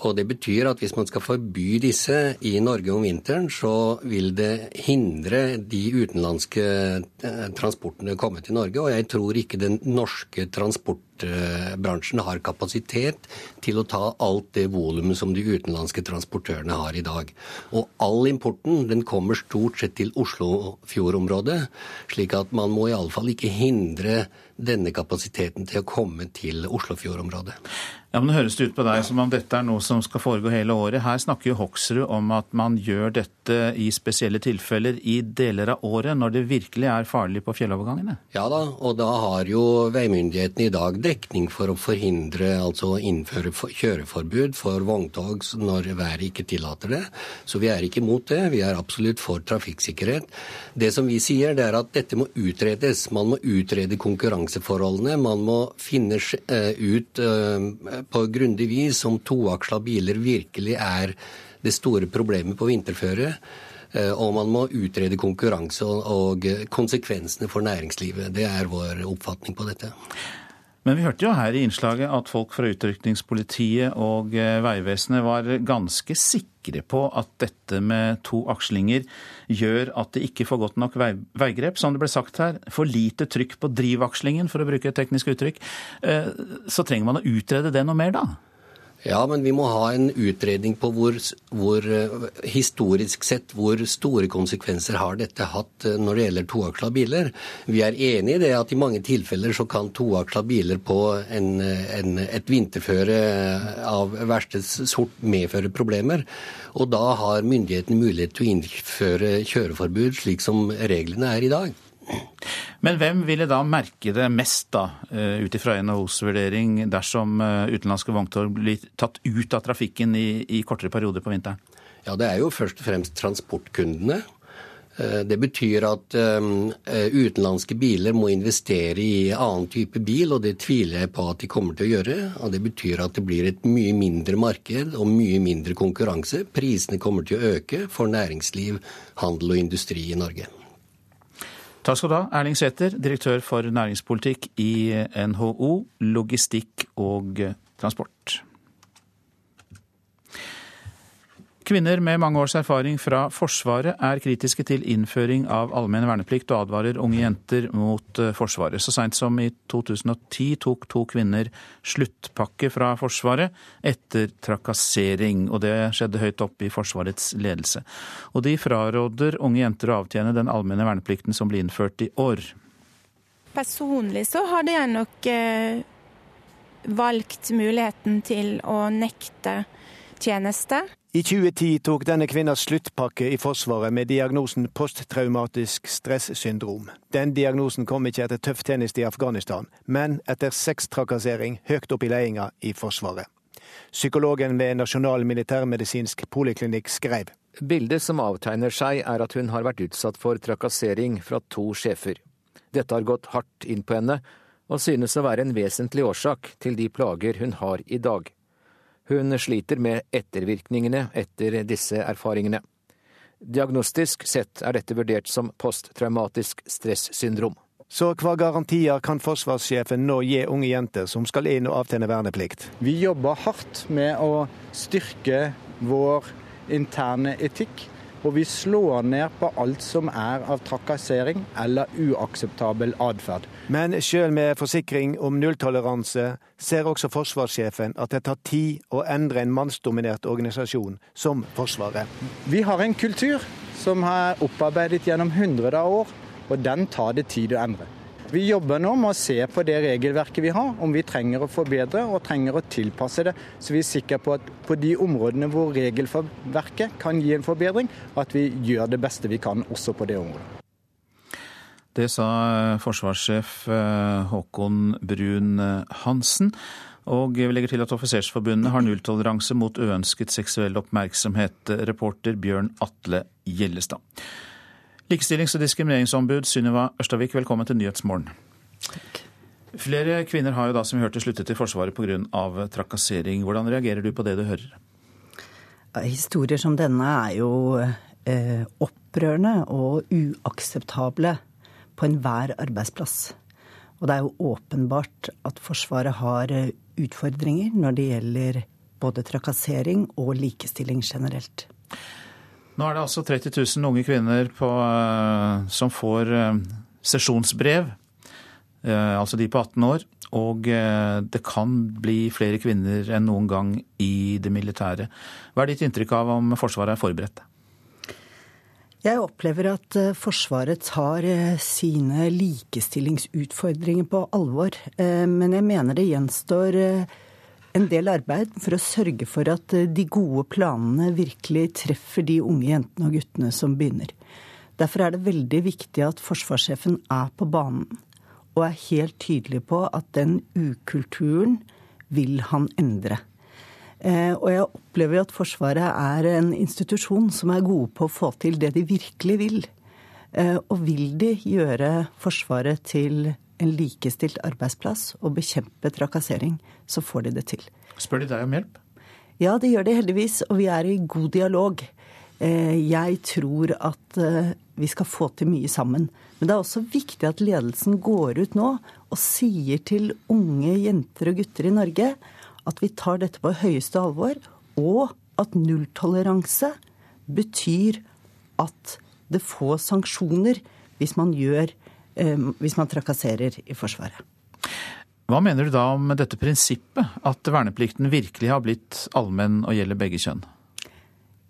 Og det betyr at hvis man skal forby disse i Norge om vinteren, så vil det hindre de utenlandske eh, transportene å komme til Norge. Og jeg tror ikke den norske transportbransjen har kapasitet til å ta alt det volumet som de utenlandske transportørene har i dag. Og all importen den kommer stort sett til Oslofjordområdet, slik at man må iallfall ikke hindre denne kapasiteten til å komme til Oslofjordområdet. Ja, men Det høres ut på deg som om dette er noe som skal foregå hele året. Her snakker jo Hoksrud om at man gjør dette i spesielle tilfeller i deler av året, når det virkelig er farlig på fjellovergangene? Ja da, og da har jo veimyndighetene i dag dekning for å forhindre, altså innføre kjøreforbud for vogntog når været ikke tillater det. Så vi er ikke imot det. Vi er absolutt for trafikksikkerhet. Det som vi sier, det er at dette må utredes. Man må utrede konkurranseforholdene. Man må finne eh, ut eh, på grundig vis om toaksla biler virkelig er det store problemet på vinterføre. Eh, og man må utrede konkurranse og konsekvensene for næringslivet. Det er vår oppfatning på dette. Men vi hørte jo her i innslaget at folk fra utrykningspolitiet og eh, Vegvesenet var ganske sikre på at dette med to akslinger gjør at det ikke får godt nok veigrep. Som det ble sagt her, for lite trykk på drivakslingen, for å bruke et teknisk uttrykk. Eh, så trenger man å utrede det noe mer, da? Ja, men vi må ha en utredning på hvor, hvor, eh, historisk sett hvor store konsekvenser har dette hatt eh, når det gjelder toaksla biler. Vi er enig i det at i mange tilfeller så kan toaksla biler på en, en, et vinterføre av verste sort medføre problemer. Og da har myndighetene mulighet til å innføre kjøreforbud slik som reglene er i dag. Men hvem ville da merke det mest, da, eh, ut ifra NHOs vurdering, dersom eh, utenlandske vogntog blir tatt ut av trafikken i, i kortere perioder på vinteren? Ja, Det er jo først og fremst transportkundene. Eh, det betyr at utenlandske biler må investere i annen type bil, og det tviler jeg på at de kommer til å gjøre. Og det betyr at det blir et mye mindre marked og mye mindre konkurranse. Prisene kommer til å øke for næringsliv, handel og industri i Norge. Takk skal du ha, Erling Sæther, direktør for næringspolitikk i NHO, logistikk og transport. Kvinner med mange års erfaring fra Forsvaret er kritiske til innføring av allmenn verneplikt og advarer unge jenter mot eh, Forsvaret. Så seint som i 2010 tok to kvinner sluttpakke fra Forsvaret etter trakassering, og det skjedde høyt oppe i Forsvarets ledelse. Og de fraråder unge jenter å avtjene den allmenne verneplikten som ble innført i år. Personlig så hadde jeg nok eh, valgt muligheten til å nekte tjeneste. I 2010 tok denne kvinnas sluttpakke i Forsvaret med diagnosen posttraumatisk stressyndrom. Den diagnosen kom ikke etter tøff tjeneste i Afghanistan, men etter sextrakassering høyt opp i ledelsen i Forsvaret. Psykologen ved Nasjonal militærmedisinsk poliklinikk skrev. Bildet som avtegner seg er at hun har vært utsatt for trakassering fra to sjefer. Dette har gått hardt inn på henne, og synes å være en vesentlig årsak til de plager hun har i dag. Hun sliter med ettervirkningene etter disse erfaringene. Diagnostisk sett er dette vurdert som posttraumatisk stressyndrom. Så hva garantier kan forsvarssjefen nå gi unge jenter som skal inn og avtjene verneplikt? Vi jobber hardt med å styrke vår interne etikk. Og vi slår ned på alt som er av trakassering eller uakseptabel atferd. Men selv med forsikring om nulltoleranse ser også forsvarssjefen at det tar tid å endre en mannsdominert organisasjon som Forsvaret. Vi har en kultur som er opparbeidet gjennom hundre av år, og den tar det tid å endre. Vi jobber nå med å se på det regelverket vi har, om vi trenger å forbedre og trenger å tilpasse det, så vi er sikre på at på de områdene hvor regelverket kan gi en forbedring, at vi gjør det beste vi kan også på det området. Det sa forsvarssjef eh, Håkon Brun Hansen. Og vi legger til at Offisersforbundet har nulltoleranse mot uønsket seksuell oppmerksomhet. Reporter Bjørn Atle Gjellestad. Likestillings- og diskrimineringsombud Sunniva Ørstavik, velkommen til Nyhetsmorgen. Takk. Flere kvinner har jo da, som vi hørte, sluttet i Forsvaret pga. trakassering. Hvordan reagerer du på det du hører? Historier som denne er jo eh, opprørende og uakseptable på enhver arbeidsplass. Og det er jo åpenbart at Forsvaret har eh, utfordringer når det gjelder både trakassering og likestilling generelt. Nå er det altså 30 000 unge kvinner på, eh, som får eh, sesjonsbrev, eh, altså de på 18 år. Og det kan bli flere kvinner enn noen gang i det militære. Hva er ditt inntrykk av om Forsvaret er forberedt? Jeg opplever at Forsvaret tar sine likestillingsutfordringer på alvor. Men jeg mener det gjenstår en del arbeid for å sørge for at eh, de gode planene virkelig treffer de unge jentene og guttene som begynner. Derfor er det veldig viktig at forsvarssjefen er på banen og er helt tydelig på at den ukulturen vil han endre. Eh, og jeg opplever at Forsvaret er en institusjon som er gode på å få til det de virkelig vil. Eh, og vil de gjøre Forsvaret til en likestilt arbeidsplass og bekjempe trakassering, så får de det til. Spør de deg om hjelp? Ja, det gjør de heldigvis, og vi er i god dialog. Eh, jeg tror at eh, vi skal få til mye sammen. Men det er også viktig at ledelsen går ut nå og sier til unge jenter og gutter i Norge at vi tar dette på høyeste alvor, og at nulltoleranse betyr at det får sanksjoner hvis man gjør hvis man trakasserer i Forsvaret. Hva mener du da om dette prinsippet, at verneplikten virkelig har blitt allmenn og gjelder begge kjønn?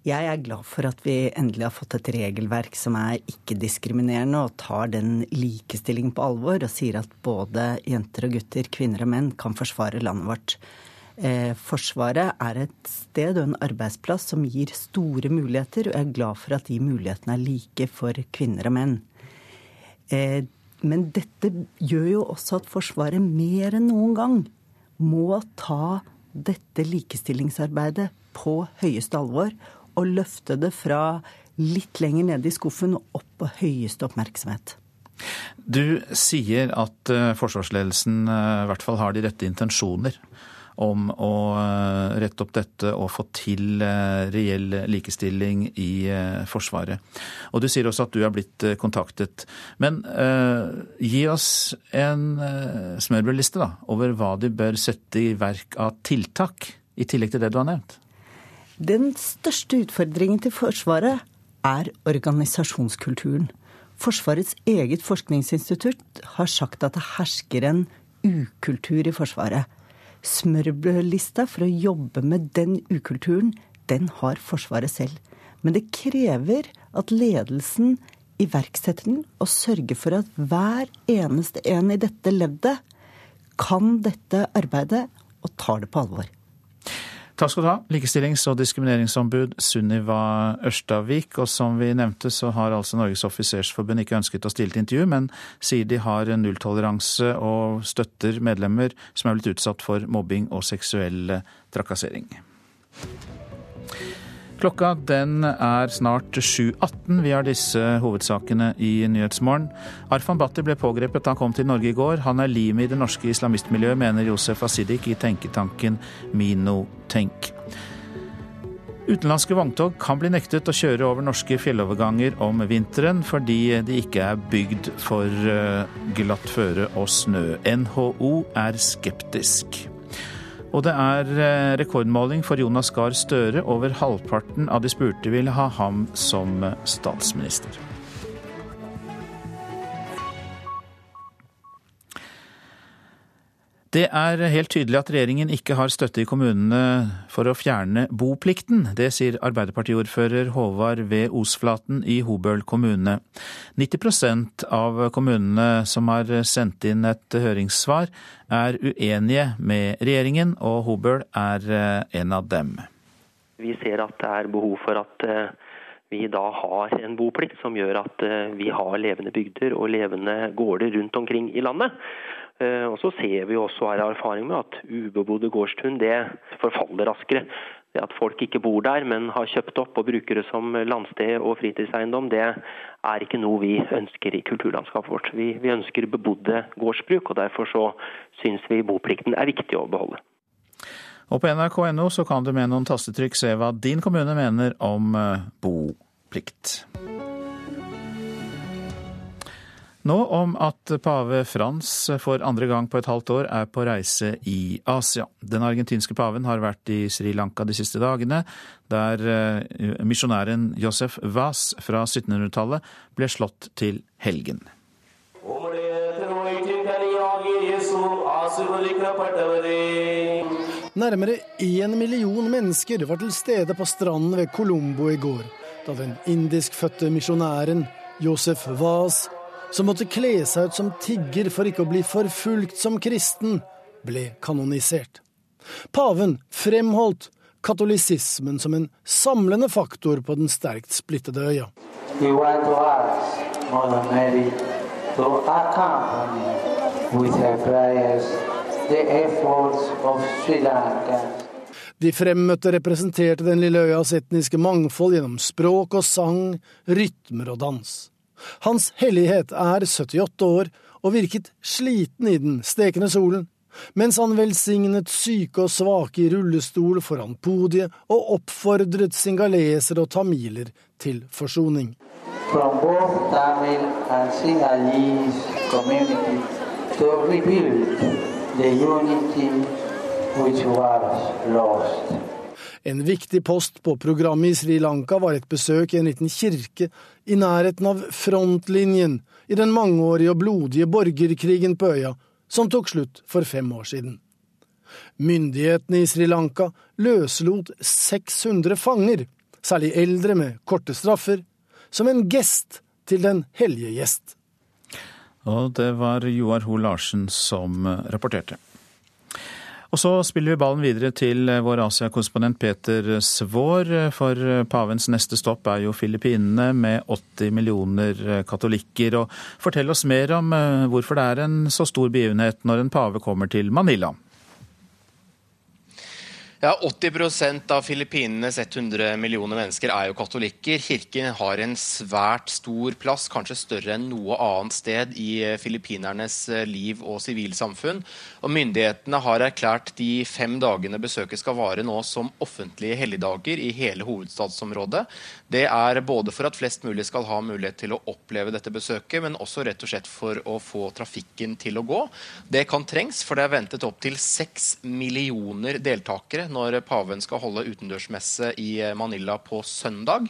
Jeg er glad for at vi endelig har fått et regelverk som er ikke-diskriminerende og tar den likestillingen på alvor og sier at både jenter og gutter, kvinner og menn kan forsvare landet vårt. Eh, Forsvaret er et sted og en arbeidsplass som gir store muligheter, og jeg er glad for at de mulighetene er like for kvinner og menn. Eh, men dette gjør jo også at Forsvaret mer enn noen gang må ta dette likestillingsarbeidet på høyeste alvor og løfte det fra litt lenger nede i skuffen og opp på høyeste oppmerksomhet. Du sier at eh, forsvarsledelsen eh, i hvert fall har de rette intensjoner om å eh, rette opp dette og få til eh, reell likestilling i eh, Forsvaret. Og du sier også at du er blitt kontaktet. Men eh, gi oss en smørbrødliste da, over hva de bør sette i verk av tiltak, i tillegg til det du har nevnt. Den største utfordringen til Forsvaret er organisasjonskulturen. Forsvarets eget forskningsinstitutt har sagt at det hersker en ukultur i Forsvaret. Smørbrødlista for å jobbe med den ukulturen, den har Forsvaret selv. Men det krever at ledelsen iverksetter den og sørger for at hver eneste en i dette leddet kan dette arbeidet og tar det på alvor. Takk skal du ha, likestillings- og diskrimineringsombud Sunniva Ørstavik. Og som vi nevnte, så har altså Norges offisersforbund ikke ønsket å stille til intervju, men sier de har nulltoleranse og støtter medlemmer som er blitt utsatt for mobbing og seksuell trakassering. Klokka den er snart 7.18. Vi har disse hovedsakene i Nyhetsmorgen. Arfan Bhatti ble pågrepet da han kom til Norge i går. Han er limet i det norske islamistmiljøet, mener Josef Asidik i tenketanken Mino Tenk. Utenlandske vogntog kan bli nektet å kjøre over norske fjelloverganger om vinteren fordi de ikke er bygd for eh, glatt føre og snø. NHO er skeptisk. Og det er eh, rekordmåling for Jonas Gahr Støre. Over halvparten av de spurte vil ha ham som statsminister. Det er helt tydelig at regjeringen ikke har støtte i kommunene for å fjerne boplikten. Det sier Arbeiderpartiordfører Håvard V. Osflaten i Hobøl kommune. 90% av kommunene som har sendt inn et høringssvar, er uenige med regjeringen, og Hobøl er eh, en av dem. Vi ser at det er behov for at eh, vi da har en boplikt som gjør at eh, vi har levende bygder og levende gårder rundt omkring i landet. Eh, og så ser vi også her erfaring med at ubebodde gårdstun det forfaller raskere. Det at folk ikke bor der, men har kjøpt opp og bruker det som landsted og fritidseiendom, det er ikke noe vi ønsker i kulturlandskapet vårt. Vi, vi ønsker bebodde gårdsbruk, og derfor så syns vi boplikten er viktig å beholde. Og på nrk.no så kan du med noen tastetrykk se hva din kommune mener om eh, boplikt. Nå om at pave Frans for andre gang på et halvt år er på reise i Asia. Den argentinske paven har vært i Sri Lanka de siste dagene, der eh, misjonæren Josef Vaz fra 1700-tallet ble slått til helgen. Nærmere én million mennesker var til stede på stranden ved Colombo i går, da den indiskfødte misjonæren Josef Vaz som måtte kle seg ut som tigger for ikke å bli forfulgt som kristen, ble kanonisert. Paven fremholdt katolisismen som en samlende faktor på den sterkt splittede øya. De fremmøtte representerte den lille øyas etniske mangfold gjennom språk og sang, rytmer og dans. Hans hellighet er 78 år og virket sliten i den stekende solen, mens han velsignet syke og svake i rullestol foran podiet og oppfordret singaleser og tamiler til forsoning. From both Tamil and Sinhalese community to rebuild the unity which was lost. En viktig post på programmet i Sri Lanka var et besøk i en liten kirke i nærheten av frontlinjen i den mangeårige og blodige borgerkrigen på øya, som tok slutt for fem år siden. Myndighetene i Sri Lanka løslot 600 fanger, særlig eldre med korte straffer, som en gest til den hellige gjest. Og det var Joar Ho Larsen som rapporterte. Og så spiller vi ballen videre til eh, vår Asia-korrespondent Peter Svaar. For eh, pavens neste stopp er jo Filippinene med 80 millioner eh, katolikker. Og fortell oss mer om hvorfor det er en så stor begivenhet når en pave kommer til Manila. Ja, 80% av Filippinenes 100 millioner mennesker er jo katolikker. Kirken har en svært stor plass, kanskje større enn noe annet sted i eh, filippinernes eh, liv og sivilsamfunn. Og Myndighetene har erklært de fem dagene besøket skal vare nå som offentlige helligdager i hele hovedstadsområdet. Det er både for at flest mulig skal ha mulighet til å oppleve dette besøket, men også rett og slett for å få trafikken til å gå. Det kan trengs, for det er ventet opptil seks millioner deltakere når paven skal holde utendørsmesse i eh, Manila på søndag.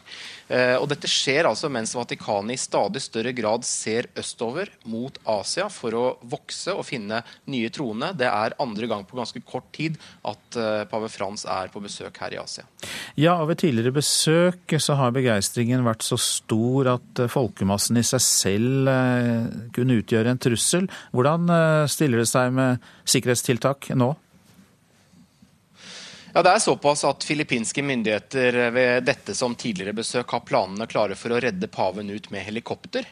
Eh, og dette skjer altså mens Vatikanet i stadig større grad ser østover mot Asia for å vokse og finne nye troende. Det er andre gang på ganske kort tid at eh, pave Frans er på besøk her i Asia. Ja, og ved tidligere besøk så har begeistringen vært så stor at folkemassen i seg selv kunne utgjøre en trussel. Hvordan stiller det seg med sikkerhetstiltak nå? Ja, Det er såpass at filippinske myndigheter ved dette som tidligere besøk har planene klare for å redde paven ut med helikopter.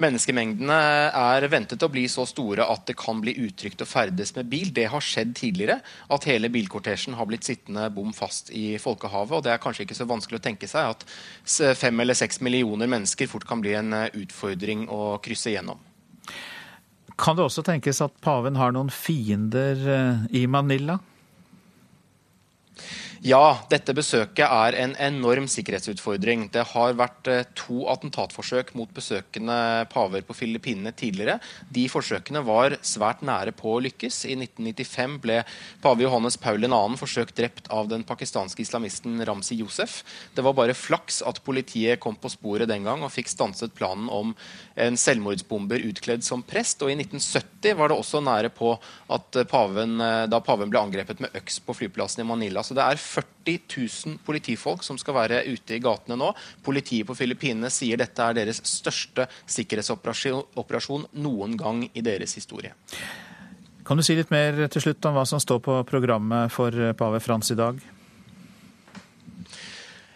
Menneskemengdene er ventet å bli så store at det kan bli utrygt å ferdes med bil. Det har skjedd tidligere, at hele bilkortesjen har blitt sittende bom fast i folkehavet. og Det er kanskje ikke så vanskelig å tenke seg at fem eller seks millioner mennesker fort kan bli en utfordring å krysse gjennom. Kan det også tenkes at paven har noen fiender eh, i Manila? Ja, dette besøket er en enorm sikkerhetsutfordring. Det har vært eh, to attentatforsøk mot besøkende paver på Filippinene tidligere. De forsøkene var svært nære på å lykkes. I 1995 ble pave Johannes Paul 2. forsøkt drept av den pakistanske islamisten Ramzi Josef. Det var bare flaks at politiet kom på sporet den gang og fikk stanset planen om en selvmordsbomber utkledd som prest. Og i 1970 var det også nære på at paven, eh, da paven ble angrepet med øks på flyplassen i Manila. Så det er 40 000 politifolk som skal være ute i gatene nå. Politiet på Filippinene sier dette er deres største sikkerhetsoperasjon noen gang i deres historie. Kan du si litt mer til slutt om hva som står på programmet for pave Frans i dag?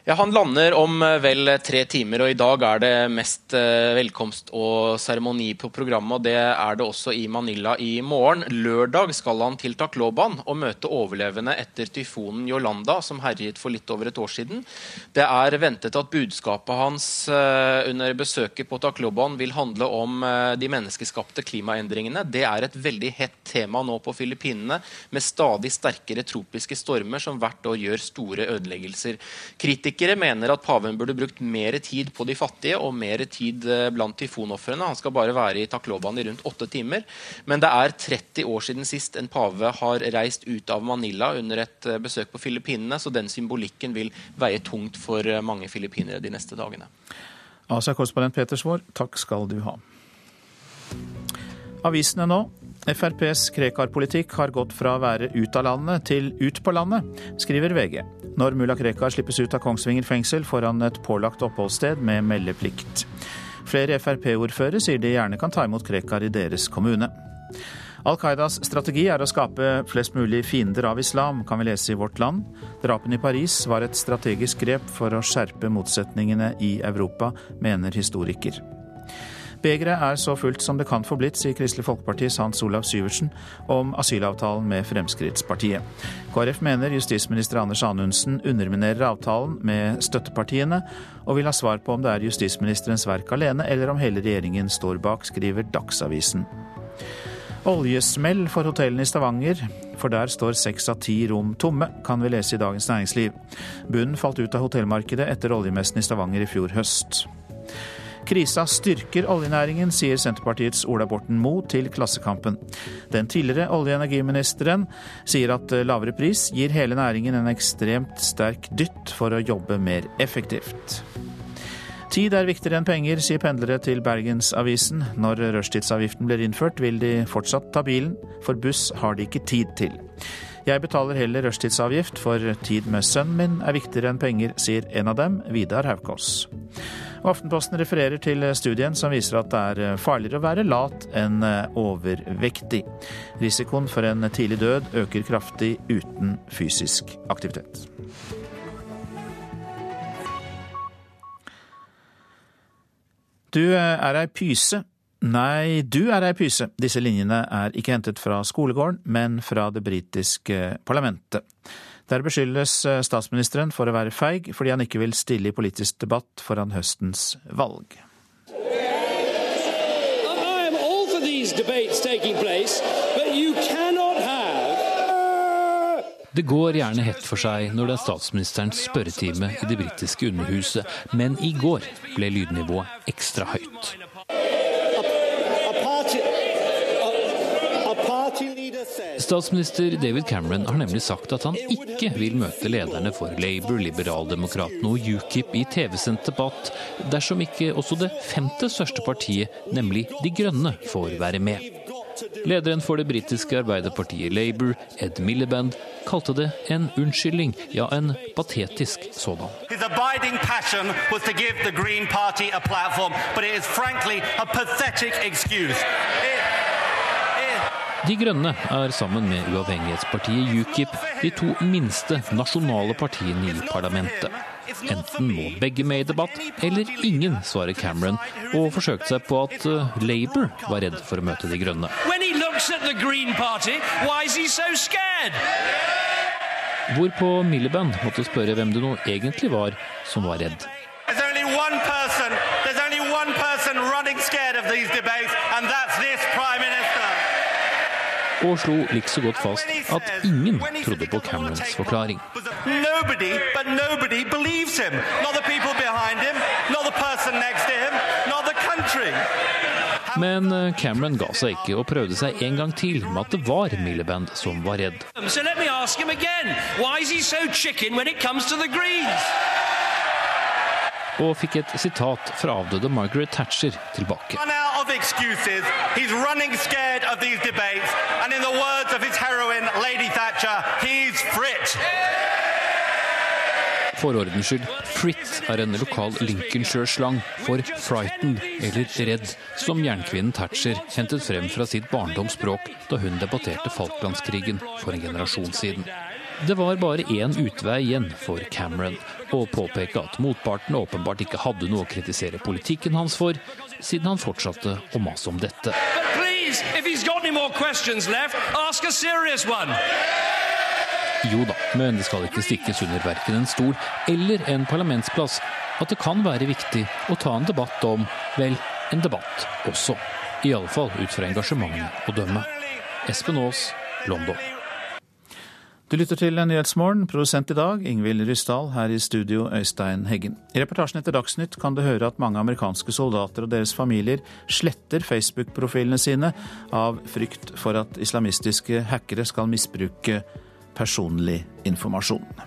Ja, Han lander om eh, vel tre timer, og i dag er det mest eh, velkomst og seremoni på programmet. og Det er det også i Manila i morgen. Lørdag skal han til Takloban og møte overlevende etter tyfonen Yolanda, som herjet for litt over et år siden. Det er ventet at budskapet hans eh, under besøket på Takloban vil handle om de menneskeskapte klimaendringene. Det er et veldig hett tema nå på Filippinene, med stadig sterkere tropiske stormer som hvert år gjør store ødeleggelser. Kritikere Kritikere mener at paven burde brukt mer tid på de fattige og mer tid eh, blant tyfonofrene. Han skal bare være i Takloban i rundt åtte timer. Men det er 30 år siden sist en pave har reist ut av Manila under et eh, besøk på Filippinene, så den symbolikken vil veie tungt for eh, mange filippinere de neste dagene. Asia-korrespondent Peter Svaar, takk skal du ha. Avisene nå. FrPs Krekar-politikk har gått fra å være ut av landet til ut på landet, skriver VG. Når mulla Krekar slippes ut av Kongsvinger fengsel, får han et pålagt oppholdssted med meldeplikt. Flere Frp-ordførere sier de gjerne kan ta imot Krekar i deres kommune. Al Qaidas strategi er å skape flest mulig fiender av islam, kan vi lese i Vårt Land. Drapene i Paris var et strategisk grep for å skjerpe motsetningene i Europa, mener historiker. Begeret er så fullt som det kan få blitt, sier Kristelig Folkepartis Hans Olav Syversen om asylavtalen med Fremskrittspartiet. KrF mener justisminister Anders Anundsen underminerer avtalen med støttepartiene, og vil ha svar på om det er justisministerens verk alene, eller om hele regjeringen står bak, skriver Dagsavisen. Oljesmell for hotellene i Stavanger, for der står seks av ti rom tomme, kan vi lese i Dagens Næringsliv. Bunnen falt ut av hotellmarkedet etter oljemessen i Stavanger i fjor høst. Krisa styrker oljenæringen, sier Senterpartiets Ola Borten Moe til Klassekampen. Den tidligere olje- og energiministeren sier at lavere pris gir hele næringen en ekstremt sterk dytt for å jobbe mer effektivt. Tid er viktigere enn penger, sier pendlere til Bergensavisen. Når rushtidsavgiften blir innført, vil de fortsatt ta bilen, for buss har de ikke tid til. Jeg betaler heller rushtidsavgift, for tid med sønnen min er viktigere enn penger, sier en av dem, Vidar Haukås. Aftenposten refererer til studien som viser at det er eh, farligere å være lat enn eh, overvektig. Risikoen for en tidlig død øker kraftig uten fysisk aktivitet. Du eh, er ei pyse. Nei, du er ei pyse. Disse linjene er ikke hentet fra skolegården, men fra det britiske parlamentet. Der beskyldes eh, statsministeren for å være feig fordi han ikke vil stille i politisk debatt foran høstens valg. Det går gjerne hett for seg når det er statsministerens spørretime i det britiske underhuset, men i går ble lydnivået ekstra høyt. Statsminister David Cameron har nemlig sagt at han ikke vil møte lederne for Labour, Liberaldemokratene og UKIP i TV-sendt debatt dersom ikke også det femte største partiet, nemlig De Grønne, får være med. Lederen for det britiske arbeiderpartiet Labour, Ed Miliband, kalte det en unnskyldning, ja, en patetisk sådan. His de Grønne er sammen med uavhengighetspartiet UKIP de to minste nasjonale partiene i parlamentet. Enten må begge med i debatt, eller ingen, svarer Cameron, og forsøkte seg på at uh, Labour var redd for å møte De grønne. Hvorpå Miliband måtte spørre hvem det nå egentlig var som var redd. Og slo likså godt fast at ingen trodde på Camerons forklaring. Nobody, but nobody believes him. Not the people behind him, not the person next to him, not the country. Men eh, Cameron ga seg ikke og prøvde seg en gang til med at det var Miliband som var redd. So og fikk et sitat fra avdøde Margaret Thatcher tilbake. For ordens skyld, Frit er en lokal Lincolnshire-slang for 'frightened' eller 'redd', som jernkvinnen Thatcher hentet frem fra sitt barndomsspråk da hun debatterte Falklandskrigen for en generasjon siden. Det var bare én utvei igjen for Cameron, å påpeke at motparten åpenbart ikke hadde noe å kritisere politikken hans for, siden han fortsatte å mase om dette. Jo da, men det skal ikke stikkes under verken en stol eller en parlamentsplass at det kan være viktig å ta en debatt om, vel, en debatt også. I alle fall ut fra engasjementet å dømme. Espen Aas, London. Du lytter til Nyhetsmorgen, produsent i dag Ingvild Ryssdal, her i studio Øystein Heggen. I reportasjen etter Dagsnytt kan du høre at mange amerikanske soldater og deres familier sletter Facebook-profilene sine av frykt for at islamistiske hackere skal misbruke personlig informasjon.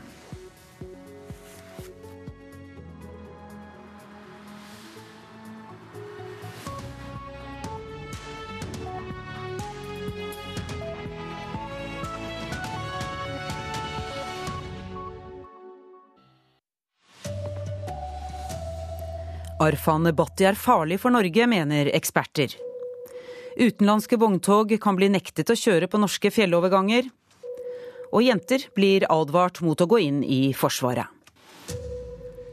Arfan Bhatti er farlig for Norge, mener eksperter. Utenlandske vogntog kan bli nektet å kjøre på norske fjelloverganger. Og jenter blir advart mot å gå inn i Forsvaret.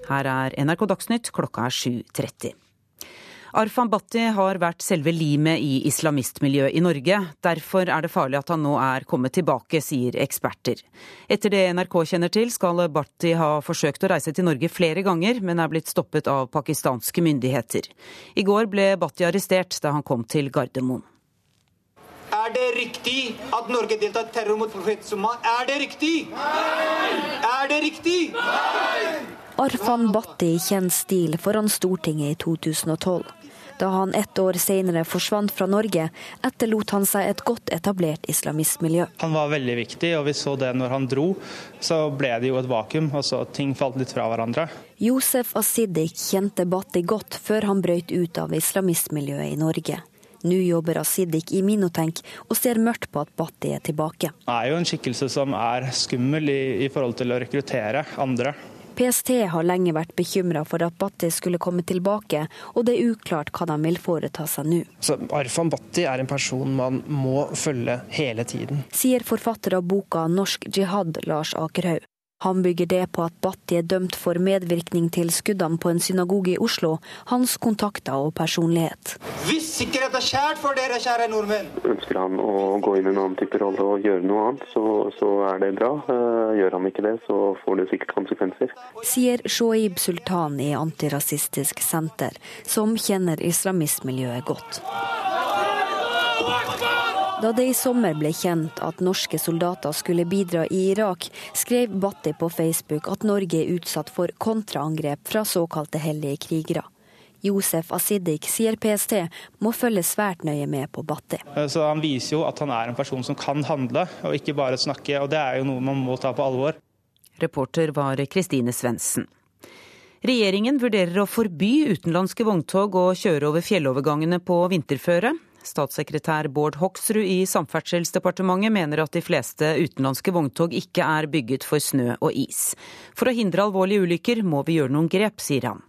Her er NRK Dagsnytt, klokka er 7.30. Arfan Bhatti har vært selve limet i islamistmiljøet i Norge. Derfor er det farlig at han nå er kommet tilbake, sier eksperter. Etter det NRK kjenner til, skal Bhatti ha forsøkt å reise til Norge flere ganger, men er blitt stoppet av pakistanske myndigheter. I går ble Bhatti arrestert da han kom til Gardermoen. Er det riktig at Norge deltar i terror mot profet Summa? Er det riktig? Nei! Er det riktig? Nei! Arfan Bhatti i kjent stil foran Stortinget i 2012. Da han ett år senere forsvant fra Norge, etterlot han seg et godt etablert islamistmiljø. Han var veldig viktig, og vi så det når han dro. Så ble det jo et vakuum, og så ting falt litt fra hverandre. Josef Asidik kjente Bhatti godt før han brøt ut av islamistmiljøet i Norge. Nå jobber Asidik i Minotenk og ser mørkt på at Bhatti er tilbake. Det er jo en skikkelse som er skummel i, i forhold til å rekruttere andre. PST har lenge vært bekymra for at Bhatti skulle komme tilbake, og det er uklart hva de vil foreta seg nå. Så Arfan Bhatti er en person man må følge hele tiden. Sier forfatter av boka 'Norsk jihad', Lars Akerhaug. Han bygger det på at Bhatti er dømt for medvirkning til skuddene på en synagoge i Oslo, hans kontakter og personlighet. Hvis sikkerhet er kjært for dere, kjære nordmenn Ønsker han å gå inn i en annen type rolle og gjøre noe annet, så, så er det bra. Eh, gjør han ikke det, så får det sikkert konsekvenser. Sier Shoaib Sultan i Antirasistisk Senter, som kjenner islamistmiljøet godt. Da det i sommer ble kjent at norske soldater skulle bidra i Irak, skrev Bhatti på Facebook at Norge er utsatt for kontraangrep fra såkalte hellige krigere. Josef Asidik sier PST må følge svært nøye med på Bhatti. Så Han viser jo at han er en person som kan handle, og ikke bare snakke. og Det er jo noe man må ta på alvor. Reporter var Kristine Svendsen. Regjeringen vurderer å forby utenlandske vogntog å kjøre over fjellovergangene på vinterføre. Statssekretær Bård Hoksrud i Samferdselsdepartementet mener at de fleste utenlandske vogntog ikke er bygget for snø og is. For å hindre alvorlige ulykker må vi gjøre noen grep, sier han.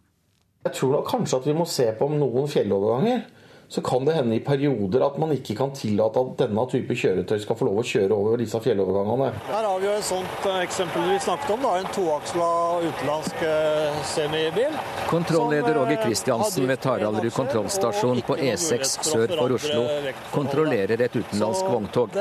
Jeg tror kanskje at vi må se på om noen fjelloverganger så kan det hende i perioder at man ikke kan tillate at denne type kjøretøy skal få lov å kjøre over disse fjellovergangene. Her har vi jo et sånt eh, eksempel vi snakket om, da, en toaksla utenlandsk eh, semibil. Kontrollleder Åge Kristiansen ved Taraldrud kontrollstasjon på E6 sør for Oslo kontrollerer et utenlandsk vogntog.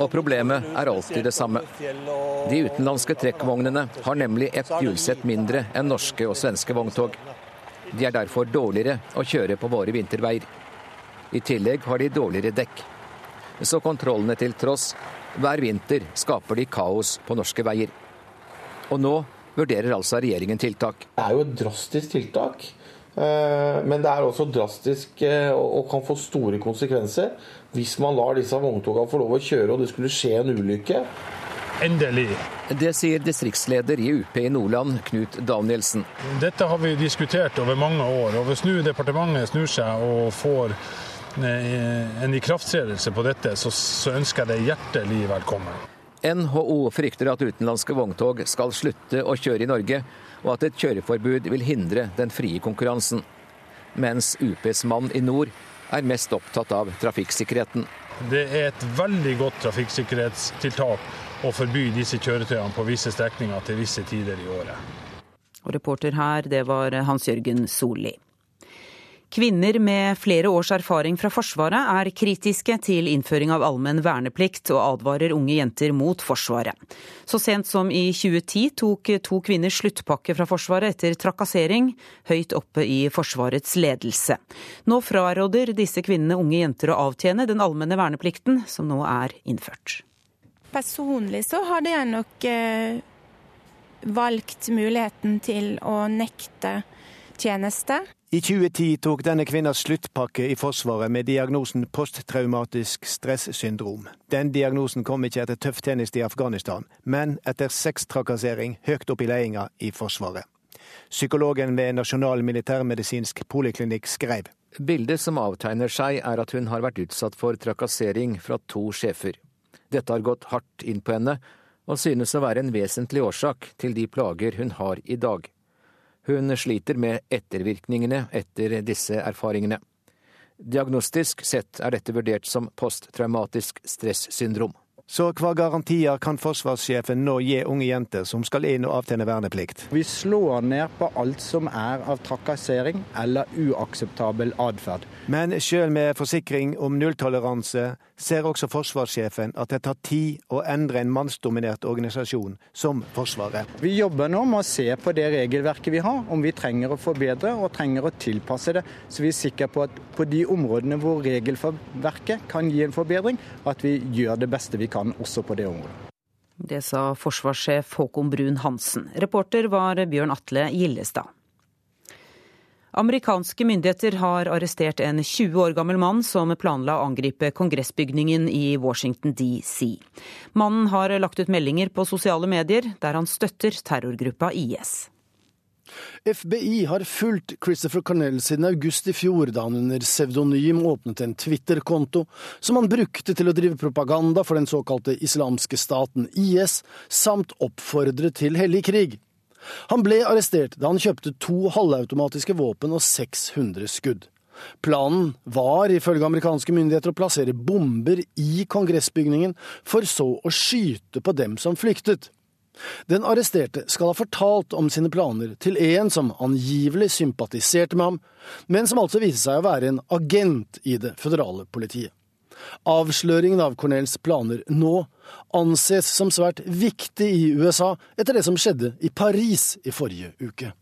Og problemet er alltid det samme. De utenlandske trekkvognene har nemlig ett hjulsett mindre enn norske og svenske vogntog. De er derfor dårligere å kjøre på våre vinterveier. I tillegg har de dårligere dekk. Så kontrollene til tross, hver vinter skaper de kaos på norske veier. Og nå vurderer altså regjeringen tiltak. Det er jo et drastisk tiltak. Eh, men det er også drastisk eh, og kan få store konsekvenser hvis man lar disse vogntogene få lov å kjøre og det skulle skje en ulykke. Endelig. Det sier distriktsleder i UP i Nordland, Knut Danielsen. Dette har vi diskutert over mange år. og Hvis nå departementet snur seg og får eh, en ikrafttredelse på dette, så, så ønsker jeg det hjertelig velkommen. NHO frykter at utenlandske vogntog skal slutte å kjøre i Norge, og at et kjøreforbud vil hindre den frie konkurransen. Mens UPs mann i nord er mest opptatt av trafikksikkerheten. Det er et veldig godt trafikksikkerhetstiltak å forby disse kjøretøyene på visse strekninger til visse tider i året. Og reporter her, det var Hans Jørgen Solli. Kvinner med flere års erfaring fra Forsvaret er kritiske til innføring av allmenn verneplikt, og advarer unge jenter mot Forsvaret. Så sent som i 2010 tok to kvinner sluttpakke fra Forsvaret etter trakassering høyt oppe i Forsvarets ledelse. Nå fraråder disse kvinnene unge jenter å avtjene den allmenne verneplikten som nå er innført. Personlig så hadde jeg nok eh, valgt muligheten til å nekte tjeneste. I 2010 tok denne kvinna sluttpakke i Forsvaret med diagnosen posttraumatisk stressyndrom. Den diagnosen kom ikke etter tøff tjeneste i Afghanistan, men etter sextrakassering høyt opp i ledelsen i Forsvaret. Psykologen ved Nasjonal militærmedisinsk poliklinikk skrev. Bildet som avtegner seg, er at hun har vært utsatt for trakassering fra to sjefer. Dette har gått hardt inn på henne, og synes å være en vesentlig årsak til de plager hun har i dag. Hun sliter med ettervirkningene etter disse erfaringene. Diagnostisk sett er dette vurdert som posttraumatisk stressyndrom. Så hva garantier kan forsvarssjefen nå gi unge jenter som skal inn og avtjene verneplikt? Vi slår ned på alt som er av trakassering eller uakseptabel atferd. Men selv med forsikring om nulltoleranse ser også forsvarssjefen at det tar tid å endre en mannsdominert organisasjon som Forsvaret. Vi jobber nå med å se på det regelverket vi har, om vi trenger å forbedre og trenger å tilpasse det, så vi er sikre på at på de områdene hvor regelverket kan gi en forbedring, at vi gjør det beste vi kan også på det området. Det sa forsvarssjef Håkon Brun Hansen. Reporter var Bjørn Atle Gillestad. Amerikanske myndigheter har arrestert en 20 år gammel mann som planla å angripe kongressbygningen i Washington DC. Mannen har lagt ut meldinger på sosiale medier der han støtter terrorgruppa IS. FBI har fulgt Christopher Cornell siden august i fjor, da han under pseudonym åpnet en Twitter-konto som han brukte til å drive propaganda for den såkalte islamske staten IS, samt oppfordre til hellig krig. Han ble arrestert da han kjøpte to halvautomatiske våpen og 600 skudd. Planen var ifølge amerikanske myndigheter å plassere bomber i kongressbygningen, for så å skyte på dem som flyktet. Den arresterte skal ha fortalt om sine planer til en som angivelig sympatiserte med ham, men som altså viste seg å være en agent i det føderale politiet. Avsløringen av Cornells planer nå anses som svært viktig i USA etter det som skjedde i Paris i forrige uke.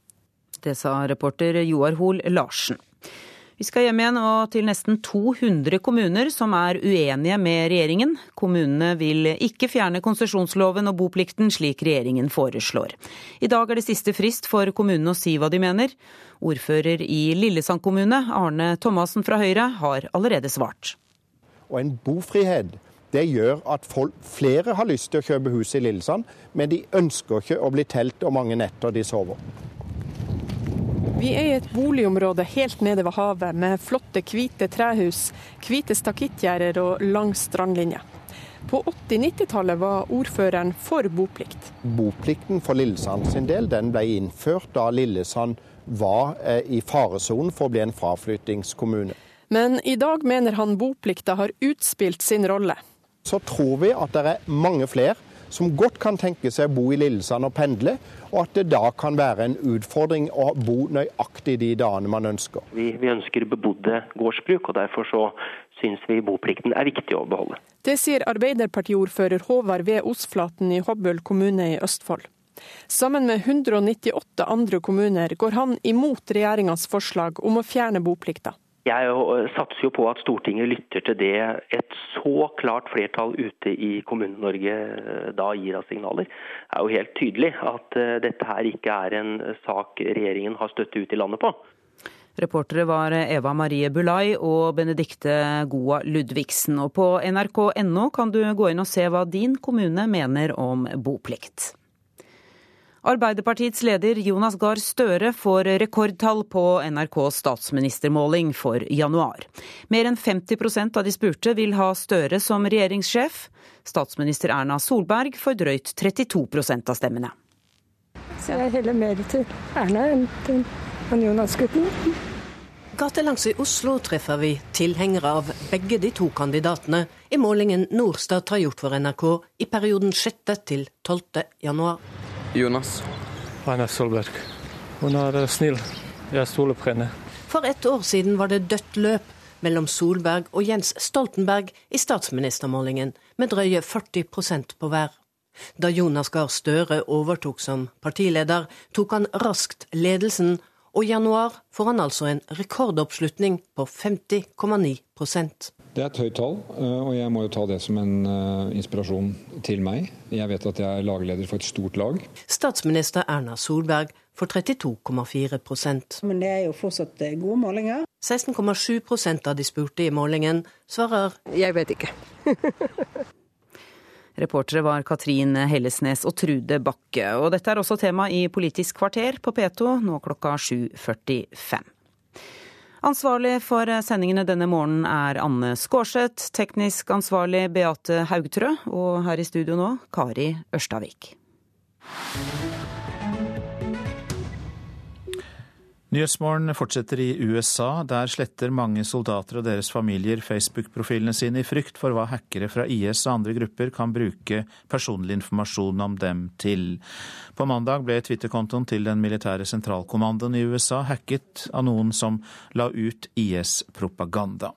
Det sa reporter Joar Hoel Larsen. Vi skal hjem igjen og til nesten 200 kommuner som er uenige med regjeringen. Kommunene vil ikke fjerne konsesjonsloven og boplikten slik regjeringen foreslår. I dag er det siste frist for kommunene å si hva de mener. Ordfører i Lillesand kommune, Arne Thomassen fra Høyre, har allerede svart. Og en bofrihet det gjør at folk, flere har lyst til å kjøpe hus i Lillesand, men de ønsker ikke å bli telt og mange netter de sover. Vi er i et boligområde helt nede ved havet med flotte, hvite trehus, hvite stakittgjerder og lang strandlinje. På 80-90-tallet var ordføreren for boplikt. Boplikten for Lillesand sin del den ble innført da Lillesand var eh, i faresonen for å bli en fraflyttingskommune. Men i dag mener han boplikta har utspilt sin rolle. Så tror vi at det er mange flere som godt kan tenke seg å bo i Lillesand og pendle, og at det da kan være en utfordring å bo nøyaktig de dagene man ønsker. Vi, vi ønsker bebodde gårdsbruk, og derfor så syns vi boplikten er viktig å beholde. Det sier Arbeiderpartiordfører Håvard V. Osflaten i Hobøl kommune i Østfold. Sammen med 198 andre kommuner går han imot regjeringas forslag om å fjerne boplikta. Jeg satser jo på at Stortinget lytter til det et så klart flertall ute i Kommune-Norge eh, da gir av signaler. Det er jo helt tydelig at eh, dette her ikke er en sak regjeringen har støtte ut i landet på. Reportere var Eva Marie Bulai og Benedikte Goa Ludvigsen. Og på nrk.no kan du gå inn og se hva din kommune mener om boplikt. Arbeiderpartiets leder Jonas Gahr Støre får rekordtall på NRKs statsministermåling for januar. Mer enn 50% av de spurte vil ha Støre som regjeringssjef. Statsminister Erna Solberg får drøyt 32% av stemmene. Så jeg heller mer til Erna enn til Jonas-gutten. Gatelangs i Oslo treffer vi tilhengere av begge de to kandidatene i målingen Norstat har gjort for NRK i perioden 6. til 12. januar. Jonas. Erna Solberg. Hun er snill. Jeg stoler på henne. For ett år siden var det dødt løp mellom Solberg og Jens Stoltenberg i statsministermålingen, med drøye 40% på hver. Da Jonas Gahr Støre overtok som partileder, tok han raskt ledelsen, og i januar får han altså en rekordoppslutning på 50,9 det er et høyt tall, eh, og jeg må jo ta det som en eh, inspirasjon til meg. Jeg vet at jeg er lagleder for et stort lag. Statsminister Erna Solberg får 32,4% Men det er jo fortsatt eh, gode målinger. 16,7% av de spurte i målingen svarer Jeg vet ikke. Reportere var Katrin Hellesnes og Trude Bakke. Og dette er også tema i Politisk kvarter på P2 nå klokka 7.45. Ansvarlig for sendingene denne morgenen er Anne Skårseth, teknisk ansvarlig Beate Haugtrø, og her i studio nå Kari Ørstavik. Nyhetsmorgen fortsetter i USA. Der sletter mange soldater og deres familier Facebook-profilene sine i frykt for hva hackere fra IS og andre grupper kan bruke personlig informasjon om dem til. På mandag ble Twitter-kontoen til den militære sentralkommandoen i USA hacket av noen som la ut IS-propaganda.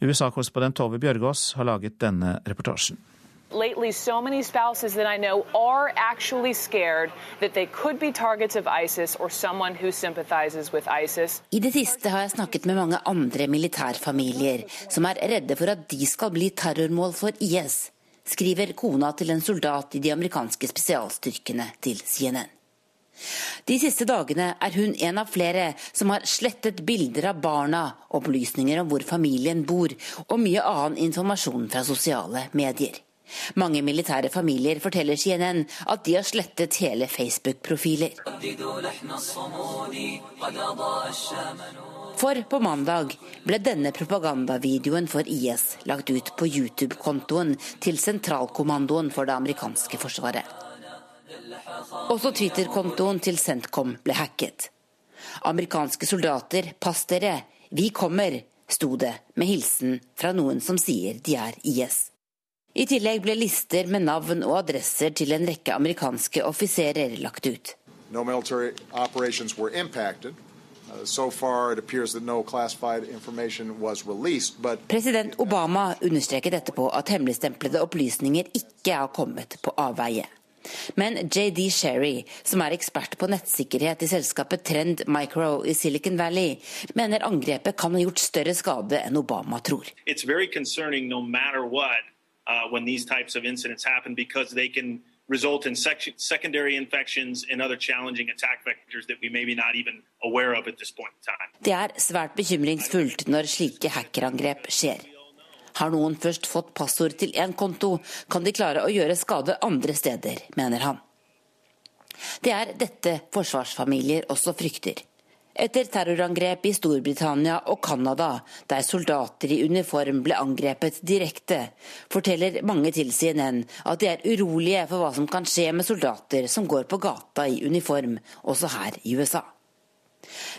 USA-korrespondent Tove Bjørgaas har laget denne reportasjen. Lately, so many spouses that I know are actually scared that they could be targets of ISIS or someone who sympathizes with ISIS. I det siste har jeg snakket med mange andre militærfamilier som er redde for at de skal bli terrormål for IS, skriver kona til en soldat i de amerikanske spesialstyrkene til CNN. De siste dagene er hun en av flere som har slettet bilder av barna, opplysninger om hvor familien bor og mye annen informasjon fra sosiale medier. Mange militære familier forteller CNN at de har slettet hele Facebook-profiler. For på mandag ble denne propagandavideoen for IS lagt ut på YouTube-kontoen til sentralkommandoen for det amerikanske forsvaret. Også Twitter-kontoen til Sentcom ble hacket. Amerikanske soldater, pass dere, vi kommer, sto det med hilsen fra noen som sier de er IS. I tillegg ble lister med navn og adresser til en rekke amerikanske offiserer lagt ut. No uh, So no released, but... President Obama understreket etterpå at hemmeligstemplede opplysninger ikke har kommet på avveie. Men JD Sherry, som er ekspert på nettsikkerhet i selskapet Trend Micro i Silicon Valley, mener angrepet kan ha gjort større skade enn Obama tror. It's very concerning no matter what uh, when these types of incidents happen because they can result in sec- secondary infections and other challenging attack vectors that we maybe not even aware of at this point in time. Det er svært bekymringsfullt når slike hackerangrep skjer. Har noen først fått passord til én konto, kan de klare å gjøre skade andre steder, mener han. Det er dette forsvarsfamilier også frykter. Etter terrorangrep i Storbritannia og Canada, der soldater i uniform ble angrepet direkte, forteller mange til CNN at de er urolige for hva som kan skje med soldater som går på gata i uniform, også her i USA.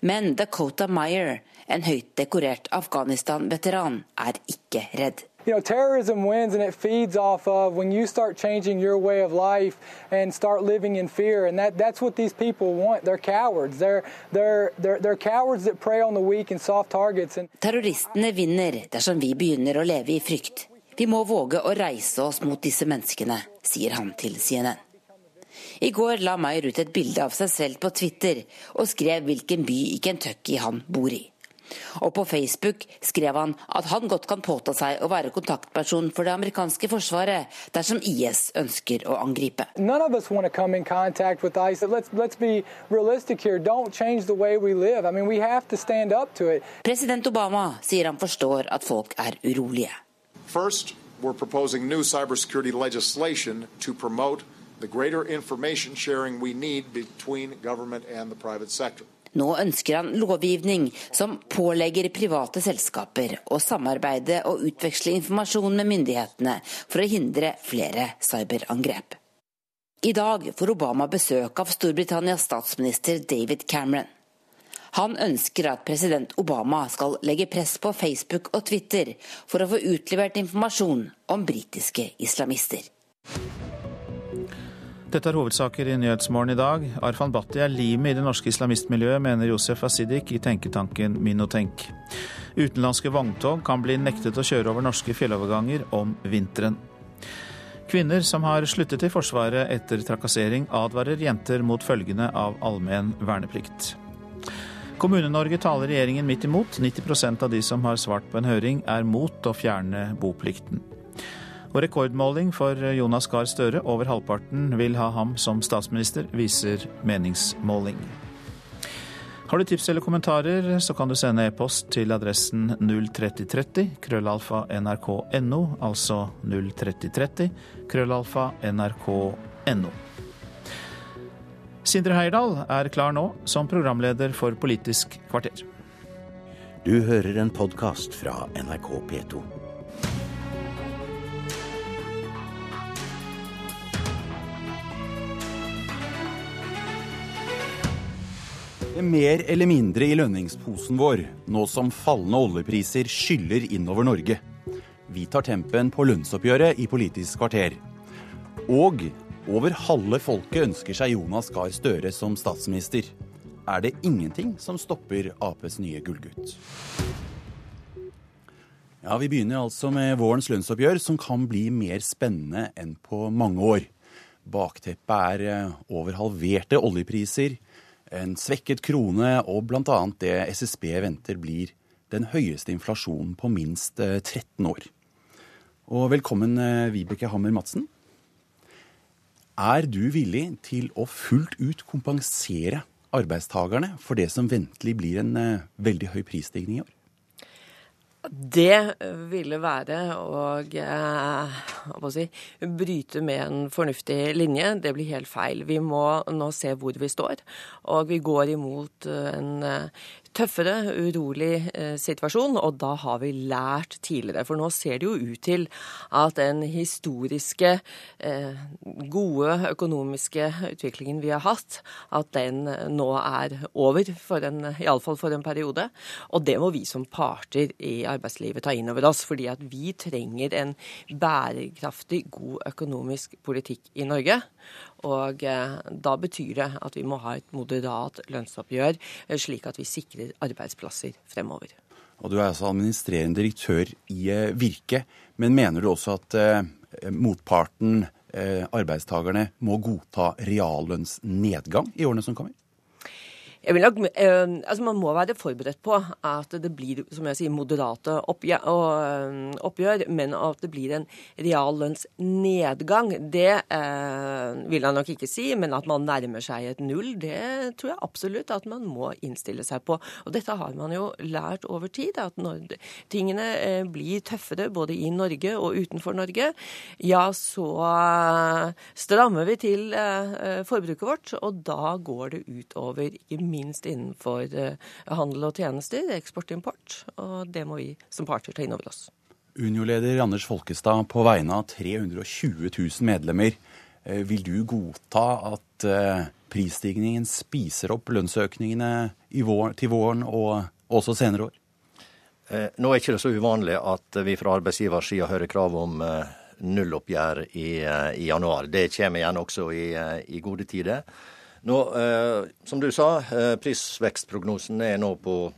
Men Dakota Meyer, En høyt dekorert Afghanistan-veteran er ikke redd. You know, terrorism wins and it feeds off of when you start changing your way of life and start living in fear. And that, that's what these people want. They're cowards. They're, they're, they're, they're cowards that prey on the weak and soft targets. And Terroristene vinner dersom vi begynner å leve i frykt. Vi må våge å reise oss mot disse menneskene, sier han til CNN. I går la Meyer ut et bilde av seg selv på Twitter og skrev hvilken by i Kentucky han bor i. Og på Facebook skrev han at han godt kan påta seg å være kontaktperson for det amerikanske forsvaret dersom IS ønsker å angripe. Let's, let's. I mean. President Obama sier han forstår at folk er urolige. First, we're proposing new cybersecurity legislation to promote the greater information sharing we need between government and the private sector. Nå ønsker han lovgivning som pålegger private selskaper å samarbeide og utveksle informasjon med myndighetene for å hindre flere cyberangrep. I dag får Obama besøk av Storbritannias statsminister David Cameron. Han ønsker at president Obama skal legge press på Facebook og Twitter for å få utlevert informasjon om britiske islamister. Dette er hovedsaker i Nyhetsmorgen i dag. Arfan Bhatti er limet i det norske islamistmiljøet, mener Josef Asidik i tenketanken Minotenk. Utenlandske vogntog kan bli nektet å kjøre over norske fjelloverganger om vinteren. Kvinner som har sluttet i Forsvaret etter trakassering, advarer jenter mot følgene av allmenn verneplikt. Kommune-Norge taler regjeringen midt imot. 90% av de som har svart på en høring, er mot å fjerne boplikten. Og rekordmåling for Jonas Gahr Støre. Over halvparten vil ha ham som statsminister, viser meningsmåling. Har du tips eller kommentarer, så kan du sende e-post til adressen 03030 krøllalfa nrk.no, altså 03030 krøllalfa nrk.no. Sindre Heierdal er klar nå som programleder for Politisk kvarter. Du hører en podkast fra NRK P2. Mer eller mindre i lønningsposen vår, nå som fallende oljepriser skyller innover Norge. Vi tar tempen på lønnsoppgjøret i Politisk kvarter. Og over halve folket ønsker seg Jonas Gahr Støre som statsminister. Er det ingenting som stopper Aps nye gullgutt? Ja, Vi begynner altså med vårens lønnsoppgjør, som kan bli mer spennende enn på mange år. Bakteppet er over halverte oljepriser, en svekket krone og bl.a. det SSB venter blir den høyeste inflasjonen på minst 13 år. Og velkommen, Vibeke Hammer Madsen. Er du villig til å fullt ut kompensere arbeidstakerne for det som ventelig blir en veldig høy prisstigning i år? Det ville være å, å si, bryte med en fornuftig linje. Det blir helt feil. Vi må nå se hvor vi står. Og vi går imot en tøffere, urolig situasjon, og da har vi lært tidligere. For nå ser det jo ut til at den historiske, gode økonomiske utviklingen vi har hatt, at den nå er over, for en, iallfall for en periode. Og det må vi som parter i arbeidslivet ta inn over oss, fordi at vi trenger en bærekraftig, god økonomisk politikk i Norge. Og da betyr det at vi må ha et moderat lønnsoppgjør, slik at vi sikrer arbeidsplasser fremover. Og Du er altså administrerende direktør i Virke, men mener du også at motparten, arbeidstakerne, må godta reallønnsnedgang i årene som kommer? Jeg vil nok, eh, altså Man må være forberedt på at det blir som jeg sier, moderate oppgjør, oppgjør men at det blir en reallønnsnedgang, det eh, vil jeg nok ikke si. Men at man nærmer seg et null, det tror jeg absolutt at man må innstille seg på. Og dette har man jo lært over tid, at når tingene eh, blir tøffere både i Norge og utenfor Norge, ja, så eh, strammer vi til eh, forbruket vårt, og da går det utover ikke minst innenfor eh, handel og tjenester, eksport-import. Og det må vi som parter ta inn over oss. Unio-leder Anders Folkestad, på vegne av 320 000 medlemmer, vil du godta at prisstigningen spiser opp lønnsøkningene vår, til våren og også senere år? Eh, nå er ikke det så uvanlig at vi fra arbeidsgiversida hører krav om eh, nulloppgjør i, eh, i, januar. Det kommer igjen også i, i gode tider. Nå, som du sa, prisvekstprognosen er nå på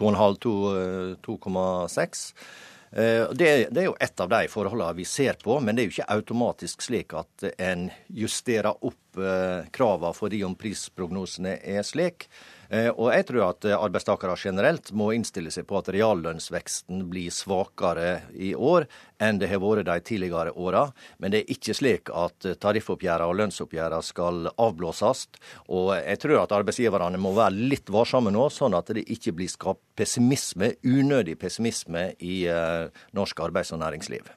2,5-2,6. Det, det, er jo et av de forholdene vi ser på, men det er jo ikke automatisk slik at en justerer opp kravene fordi om prisprognosene er slik. Eh, og jeg tror at eh, arbeidstakere generelt må innstille seg på at reallønnsveksten blir svakere i år enn det har vært de tidligere åra. Men det er ikke slik at eh, tariffoppgjørene og lønnsoppgjørene skal avblåses. Og jeg tror at arbeidsgiverne må være litt varsomme nå, sånn at det ikke blir skapt pessimisme, unødig pessimisme i norsk arbeids- og næringsliv.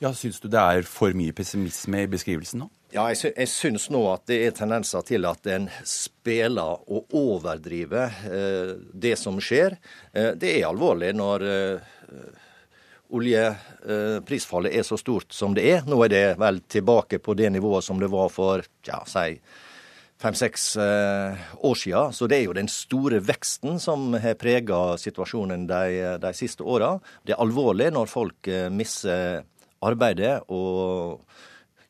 Ja, Syns du det er for mye pessimisme i beskrivelsen nå? Ja, jeg, jeg syns nå at det er tendenser til at en spiller og overdriver eh, det som skjer. Eh, det er alvorlig når eh, oljeprisfallet er så stort som det er. Nå er det vel tilbake på det nivået som det var for ja, si fem-seks eh, år siden. Så det er jo den store veksten som har prega situasjonen de, de siste åra. Det er alvorlig når folk eh, mister arbeidet og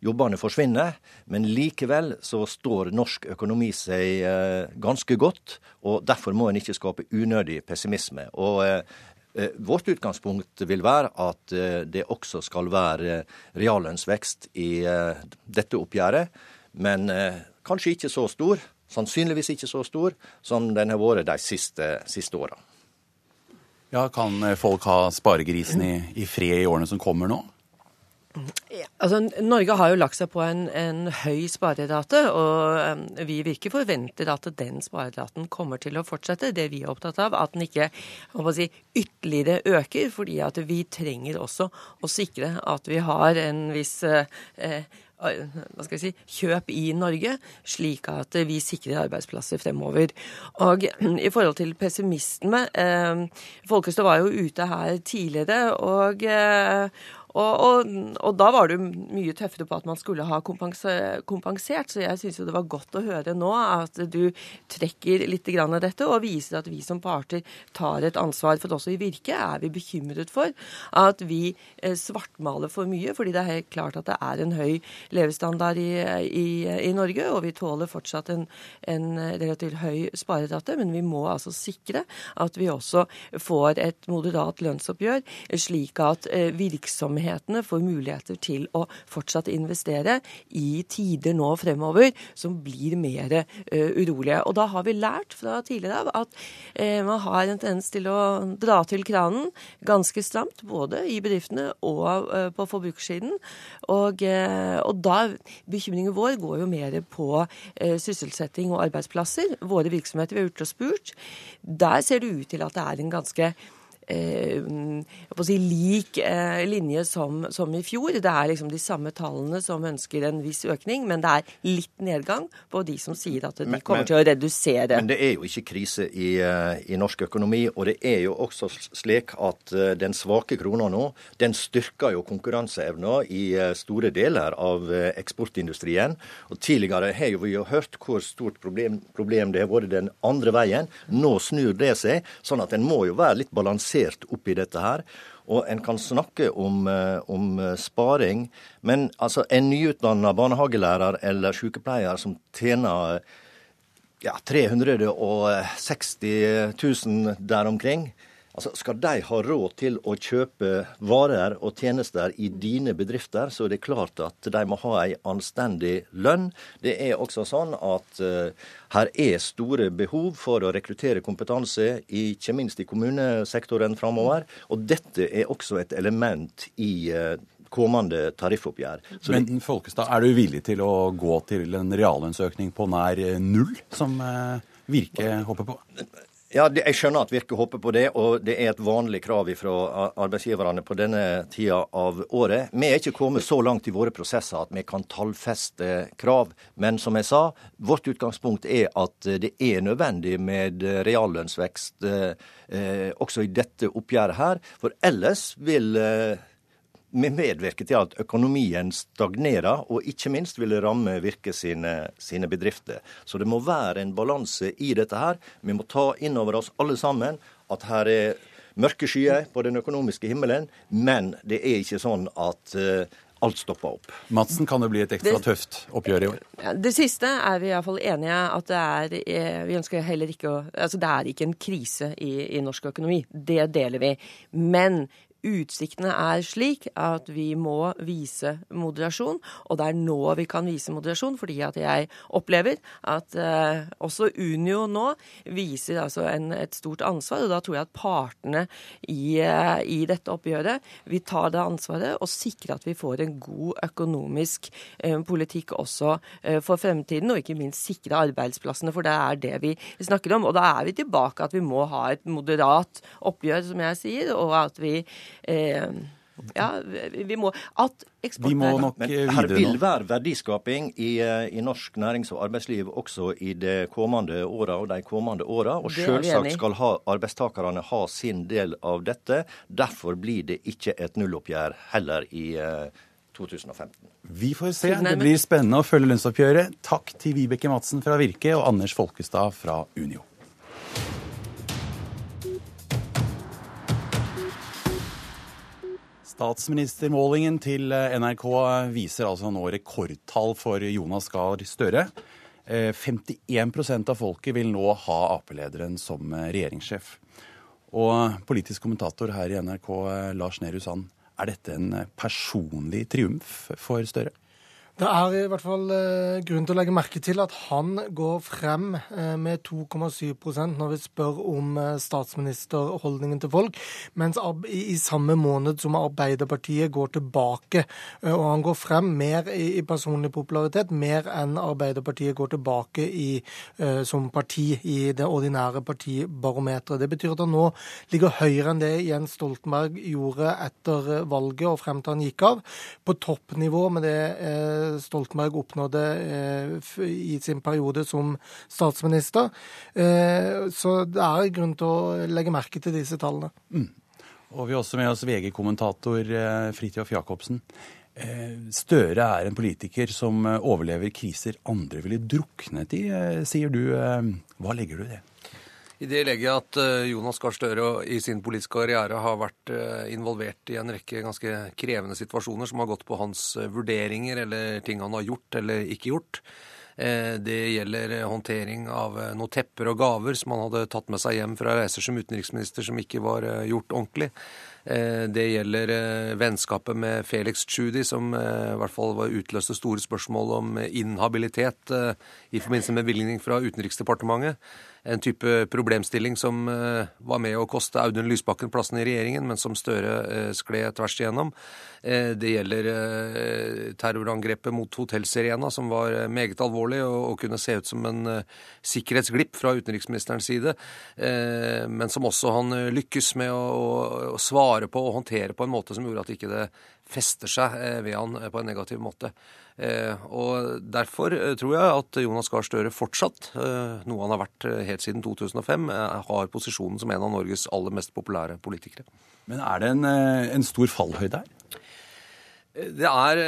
jobbene forsvinner. Men likevel så står norsk økonomi seg eh, ganske godt, og derfor må en ikke skape unødig pessimisme. Og eh, eh, Vårt utgangspunkt vil være at det også skal være reallønnsvekst i dette oppgjøret, men kanskje ikke så stor, sannsynligvis ikke så stor, som den har vært de siste, siste åra. Ja, kan folk ha sparegrisen i, i fred i årene som kommer nå? Altså, Norge har jo lagt seg på en, en høy sparerate, og um, vi vil ikke forventer at den spareraten kommer til å fortsette. Det vi er opptatt av, at den ikke si, ytterligere øker, fordi at vi trenger også å sikre at vi har en viss eh, hva skal si, kjøp i Norge, slik at vi sikrer arbeidsplasser fremover. Og i forhold til pessimisme eh, Folkestad var jo ute her tidligere, og, eh, og, og, og, da var du mye tøffere på at man skulle ha kompensert, så jeg syns det var godt å høre nå at du trekker litt av dette og viser at vi som parter tar et ansvar. For også i Virke er vi bekymret for at vi eh, svartmaler for mye, fordi det er helt klart at det er en høy levestandard i, i, i Norge, og vi tåler fortsatt en, en relativt høy sparerate, men vi må altså sikre at vi også får et moderat lønnsoppgjør, slik at eh, virksomheter virksomhetene får muligheter til å fortsatt investere i tider nå fremover som blir mer uh, urolige. Og da har vi lært fra tidligere av at uh, man har en tendens til å dra til kranen ganske stramt, både i bedriftene og uh, på forbrukersiden. Og, og, da Bekymringen vår går jo mer på sysselsetting og arbeidsplasser. Våre virksomheter vi har gjort og spurt. Der ser det ut til at det er en ganske si, lik eh, linje som, som, i fjor. Det er liksom de samme tallene som ønsker en viss økning, men det er litt nedgang på de som sier at de men, kommer men, til å redusere. Men det er jo ikke krise i, eh, i, norsk økonomi. Og det er jo også slik at eh, den svake krona nå, den styrker jo konkurranseevna i eh, store deler av eksportindustrien. Og tidligere har vi jo hørt hvor stort problem, problem det har vært den andre veien. Nå snur det seg, sånn at en må jo være litt balansert balansert oppi dette her. Og en kan snakke om, eh, om eh, sparing, men altså en nyutdanna barnehagelærer eller sykepleier som tjener ja, 360 000 der omkring, Altså, Skal de ha råd til å kjøpe varer og tjenester i dine bedrifter, så er det klart at de må ha en anstendig lønn. Det er også sånn at uh, her er store behov for å rekruttere kompetanse, ikke minst i kommunesektoren framover. Og dette er også et element i uh, kommende tariffoppgjør. Så Men Folkestad, er du villig til å gå til en reallønnsøkning på nær null, som uh, Virke håper på? Ja, Jeg skjønner at Virke håper på det, og det er et vanlig krav fra arbeidsgiverne på denne tida av året. Vi er ikke kommet så langt i våre prosesser at vi kan tallfeste krav. Men som jeg sa, vårt utgangspunkt er at det er nødvendig med reallønnsvekst eh, også i dette oppgjøret her. For ellers vil eh, medvirke til at økonomien stagnerer, og ikke minst vil det ramme Virke sine, sine bedrifter. Så det må være en balanse i dette her. Vi må ta inn over oss alle sammen at her er mørke skyer på den økonomiske himmelen, men det er ikke sånn at uh, alt stopper opp. Madsen, kan det bli et ekstra tøft oppgjør i år? Det siste er vi iallfall enige at det er eh, Vi ønsker heller ikke å Altså det er ikke en krise i, i norsk økonomi. Det deler vi. Men utsiktene er slik at vi må vise moderasjon. Og det er nå vi kan vise moderasjon, fordi at jeg opplever at eh, også Unio nå viser altså en, et stort ansvar. Og da tror jeg at partene i, eh, i, dette oppgjøret vil ta det ansvaret og sikre at vi får en god økonomisk eh, politikk også eh, for fremtiden, og ikke minst sikre arbeidsplassene, for det er det vi snakker om. Og da er vi tilbake at vi må ha et moderat oppgjør, som jeg sier, og at vi eh, ja, vi må At eksport Vi må nok videre nå. her vil være verdiskaping i, eh, i norsk nærings- og arbeidsliv også i de kommende åra og de kommende åra. Og selvsagt skal ha, arbeidstakerne ha sin del av dette. Derfor blir det ikke et nulloppgjør heller i eh, 2015. Vi får se. Det blir spennende å følge lønnsoppgjøret. Takk til Vibeke Madsen fra Virke og Anders Folkestad fra Unio. Statsministermålingen til eh, NRK viser altså nå rekordtall for Jonas Gahr Støre. Eh, 51 av folket vil nå ha Ap-lederen som eh, regjeringssjef. Og politisk kommentator her i NRK, eh, Lars Nehru Sand, er dette en eh, personlig triumf for Støre? Det er i hvert fall eh, grunn til å legge merke til at han går frem eh, med 2,7% når vi spør om eh, statsministerholdningen til folk, mens i, samme måned som Arbeiderpartiet går tilbake. Og han går frem mer i, i personlig popularitet, mer enn Arbeiderpartiet går tilbake i, som parti i det ordinære partibarometeret. Det betyr at han nå ligger høyere enn det Jens Stoltenberg gjorde etter valget og frem til han gikk av. På toppnivå med det Stoltenberg oppnådde eh, i sin periode som statsminister. Eh, så det er grunn til å legge merke til disse tallene. Og vi har også med oss VG-kommentator eh, Fridtjof Jacobsen. Støre er en politiker som overlever kriser andre ville druknet i, sier du. Hva legger du i det? I det legger jeg at eh, Jonas Gahr Støre i sin politiske karriere har vært eh, involvert i en rekke ganske krevende situasjoner som har gått på hans eh, vurderinger eller ting han har gjort eller ikke gjort. Det gjelder håndtering av noen tepper og gaver som han hadde tatt med seg hjem fra reiser som utenriksminister som ikke var gjort ordentlig. Det gjelder vennskapet med Felix Tschudi, som i hvert fall utløste store spørsmål om inhabilitet i forbindelse med bevilgning fra Utenriksdepartementet. En type problemstilling som eh, var med å koste Audun Lysbakken plassen i regjeringen, men som Støre eh, skled tvers igjennom. Eh, Det gjelder terrorangrepet mot Hotell Serena, som var meget alvorlig og, kunne se ut som en sikkerhetsglipp fra utenriksministerens side, men som også han lykkes med å, svare på og håndtere på en måte som gjorde at ikke det fester seg ved han på en negativ måte. Eh, Og Derfor eh, tror jeg at Jonas Gahr Støre fortsatt, eh, noe han har vært helt siden 2005, eh, har posisjonen som en av Norges aller mest populære politikere. Men er det en, en stor fallhøyde her? Det er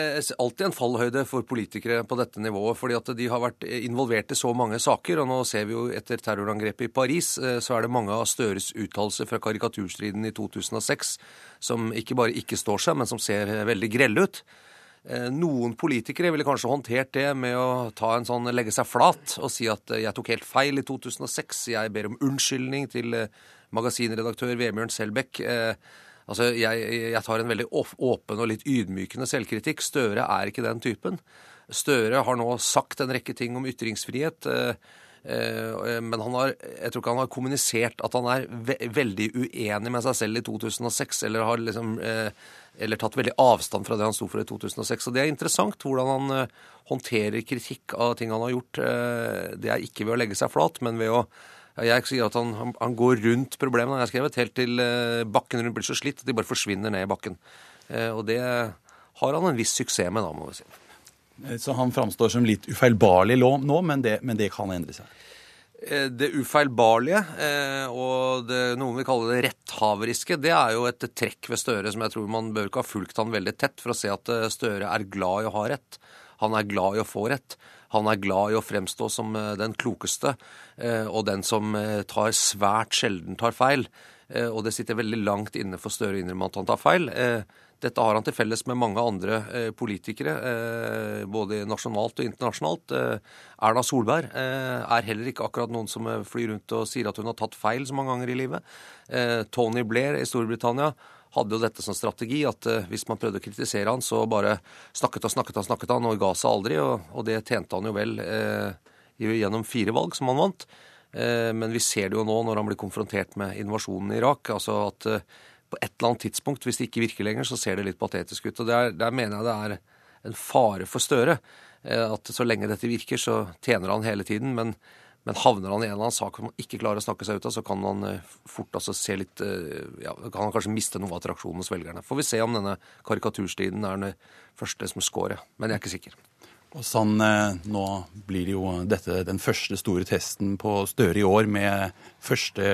alltid en fallhøyde for politikere på dette nivået, fordi at de har vært involvert i så mange saker. og Nå ser vi jo etter terrorangrepet i Paris, så er det mange av Støres uttalelser fra karikaturstriden i 2006 som ikke bare ikke står seg, men som ser veldig grelle ut. Eh, Noen politikere ville kanskje håndtert det med å ta en sånn, legge seg flat og si at eh, jeg tok helt feil i 2006, jeg ber om unnskyldning til eh, magasinredaktør Vebjørn Selbekk. Altså, jeg, jeg tar en veldig åpen og litt ydmykende selvkritikk. Støre er ikke den typen. Støre har nå sagt en rekke ting om ytringsfrihet. Eh, eh, Men har, jeg tror ikke han har kommunisert at han er ve veldig uenig med seg selv i 2006, eller har liksom eh, eller tatt veldig avstand fra det han sto for i 2006. Og Det er interessant hvordan han håndterer kritikk av ting han har gjort. Det er ikke ved å legge seg flat, men ved å Jeg sier at han, han, går rundt problemene, har skrevet, helt til bakken rundt blir så slitt at de bare forsvinner ned i bakken. Og det har han en viss suksess med, da, må vi si. Eh, Så han framstår som litt ufeilbarlig nå, men det, men det kan endre seg. Eh, Det ufeilbarlige, eh, og det, noen vil kalle det retthaveriske, det er jo et trekk ved Støre som jeg tror man bør ikke ha fulgt han veldig tett for å se at Støre er glad i å ha rett. Han er glad i å få rett. Han er glad i å fremstå som den klokeste og den som tar svært sjelden tar feil. Og det sitter veldig langt inne for Støre å innrømme at han tar feil. Dette har han til felles med mange andre eh, politikere, eh, både nasjonalt og internasjonalt. Eh, Erna Solberg er heller ikke akkurat noen som flyr rundt og sier at hun har tatt feil så mange ganger i livet. Tony Blair i Storbritannia hadde jo dette som strategi, at hvis man prøvde å kritisere han, så bare snakket og snakket og snakket han og ga seg aldri, og, det tjente han jo vel gjennom fire valg som han vant. Men vi ser det jo nå når han blir konfrontert med invasjonen i Irak. altså at på et eller annet tidspunkt, hvis det ikke virker lenger, så ser det litt patetisk ut. Og der, der mener jeg det er en fare for Støre. Eh, at så lenge dette virker, så tjener han hele tiden. Men, men havner han i en eller annen sak som han ikke klarer å snakke seg ut av, så kan han eh, fort altså se litt eh, ja, kan han kanskje miste noe av attraksjonen hos velgerne. Får vi se om denne karikaturstiden er den første som scorer. Men jeg er ikke sikker. Og sånn, Nå blir jo dette den første store testen på Støre i år, med første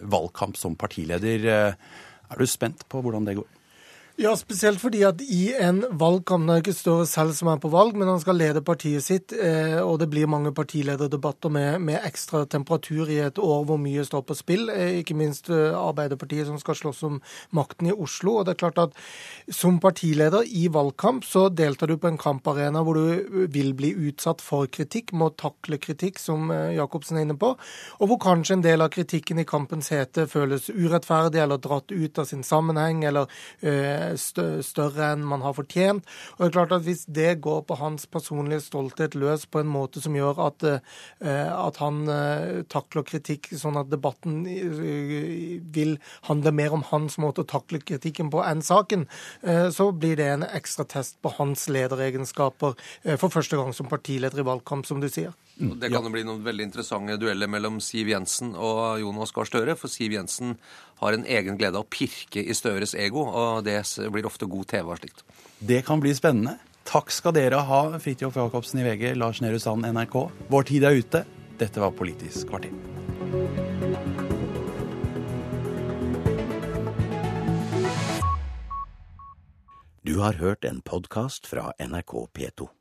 valgkamp som partileder. Er du spent på hvordan det går? Ja, spesielt fordi at i en valgkamp, er ikke Støre selv som er på valg, men han skal lede partiet sitt, eh, og det blir mange partilederdebatter med, med, ekstra temperatur i et år hvor mye står på spill, eh, ikke minst eh, Arbeiderpartiet som skal slåss om makten i Oslo. og det er klart at Som partileder i valgkamp så deltar du på en kamparena hvor du vil bli utsatt for kritikk, må takle kritikk, som Jacobsen er inne på, og hvor kanskje en del av kritikken i kampens hete føles urettferdig eller dratt ut av sin sammenheng. eller større enn man har fortjent. Og det er klart at Hvis det går på hans personlige stolthet løs på en måte som gjør at, eh, at han eh, takler kritikk sånn at debatten eh, vil handle mer om hans måte å takle kritikken på enn saken, så blir det en ekstra test på hans lederegenskaper for første gang som partileder i valgkamp, som du sier. Mm. Det kan jo bli noen veldig interessante dueller mellom Siv Jensen og Jonas Gahr Støre. For Siv Jensen har en egen glede av å pirke i Støres ego, og det blir ofte god TV av slikt. Det kan bli spennende. Takk skal dere ha, Fridtjof Jacobsen i VG, Lars Nehru Sand, NRK. Vår tid er ute. Dette var Politisk kvarter. Du har hørt en podkast fra NRK P2.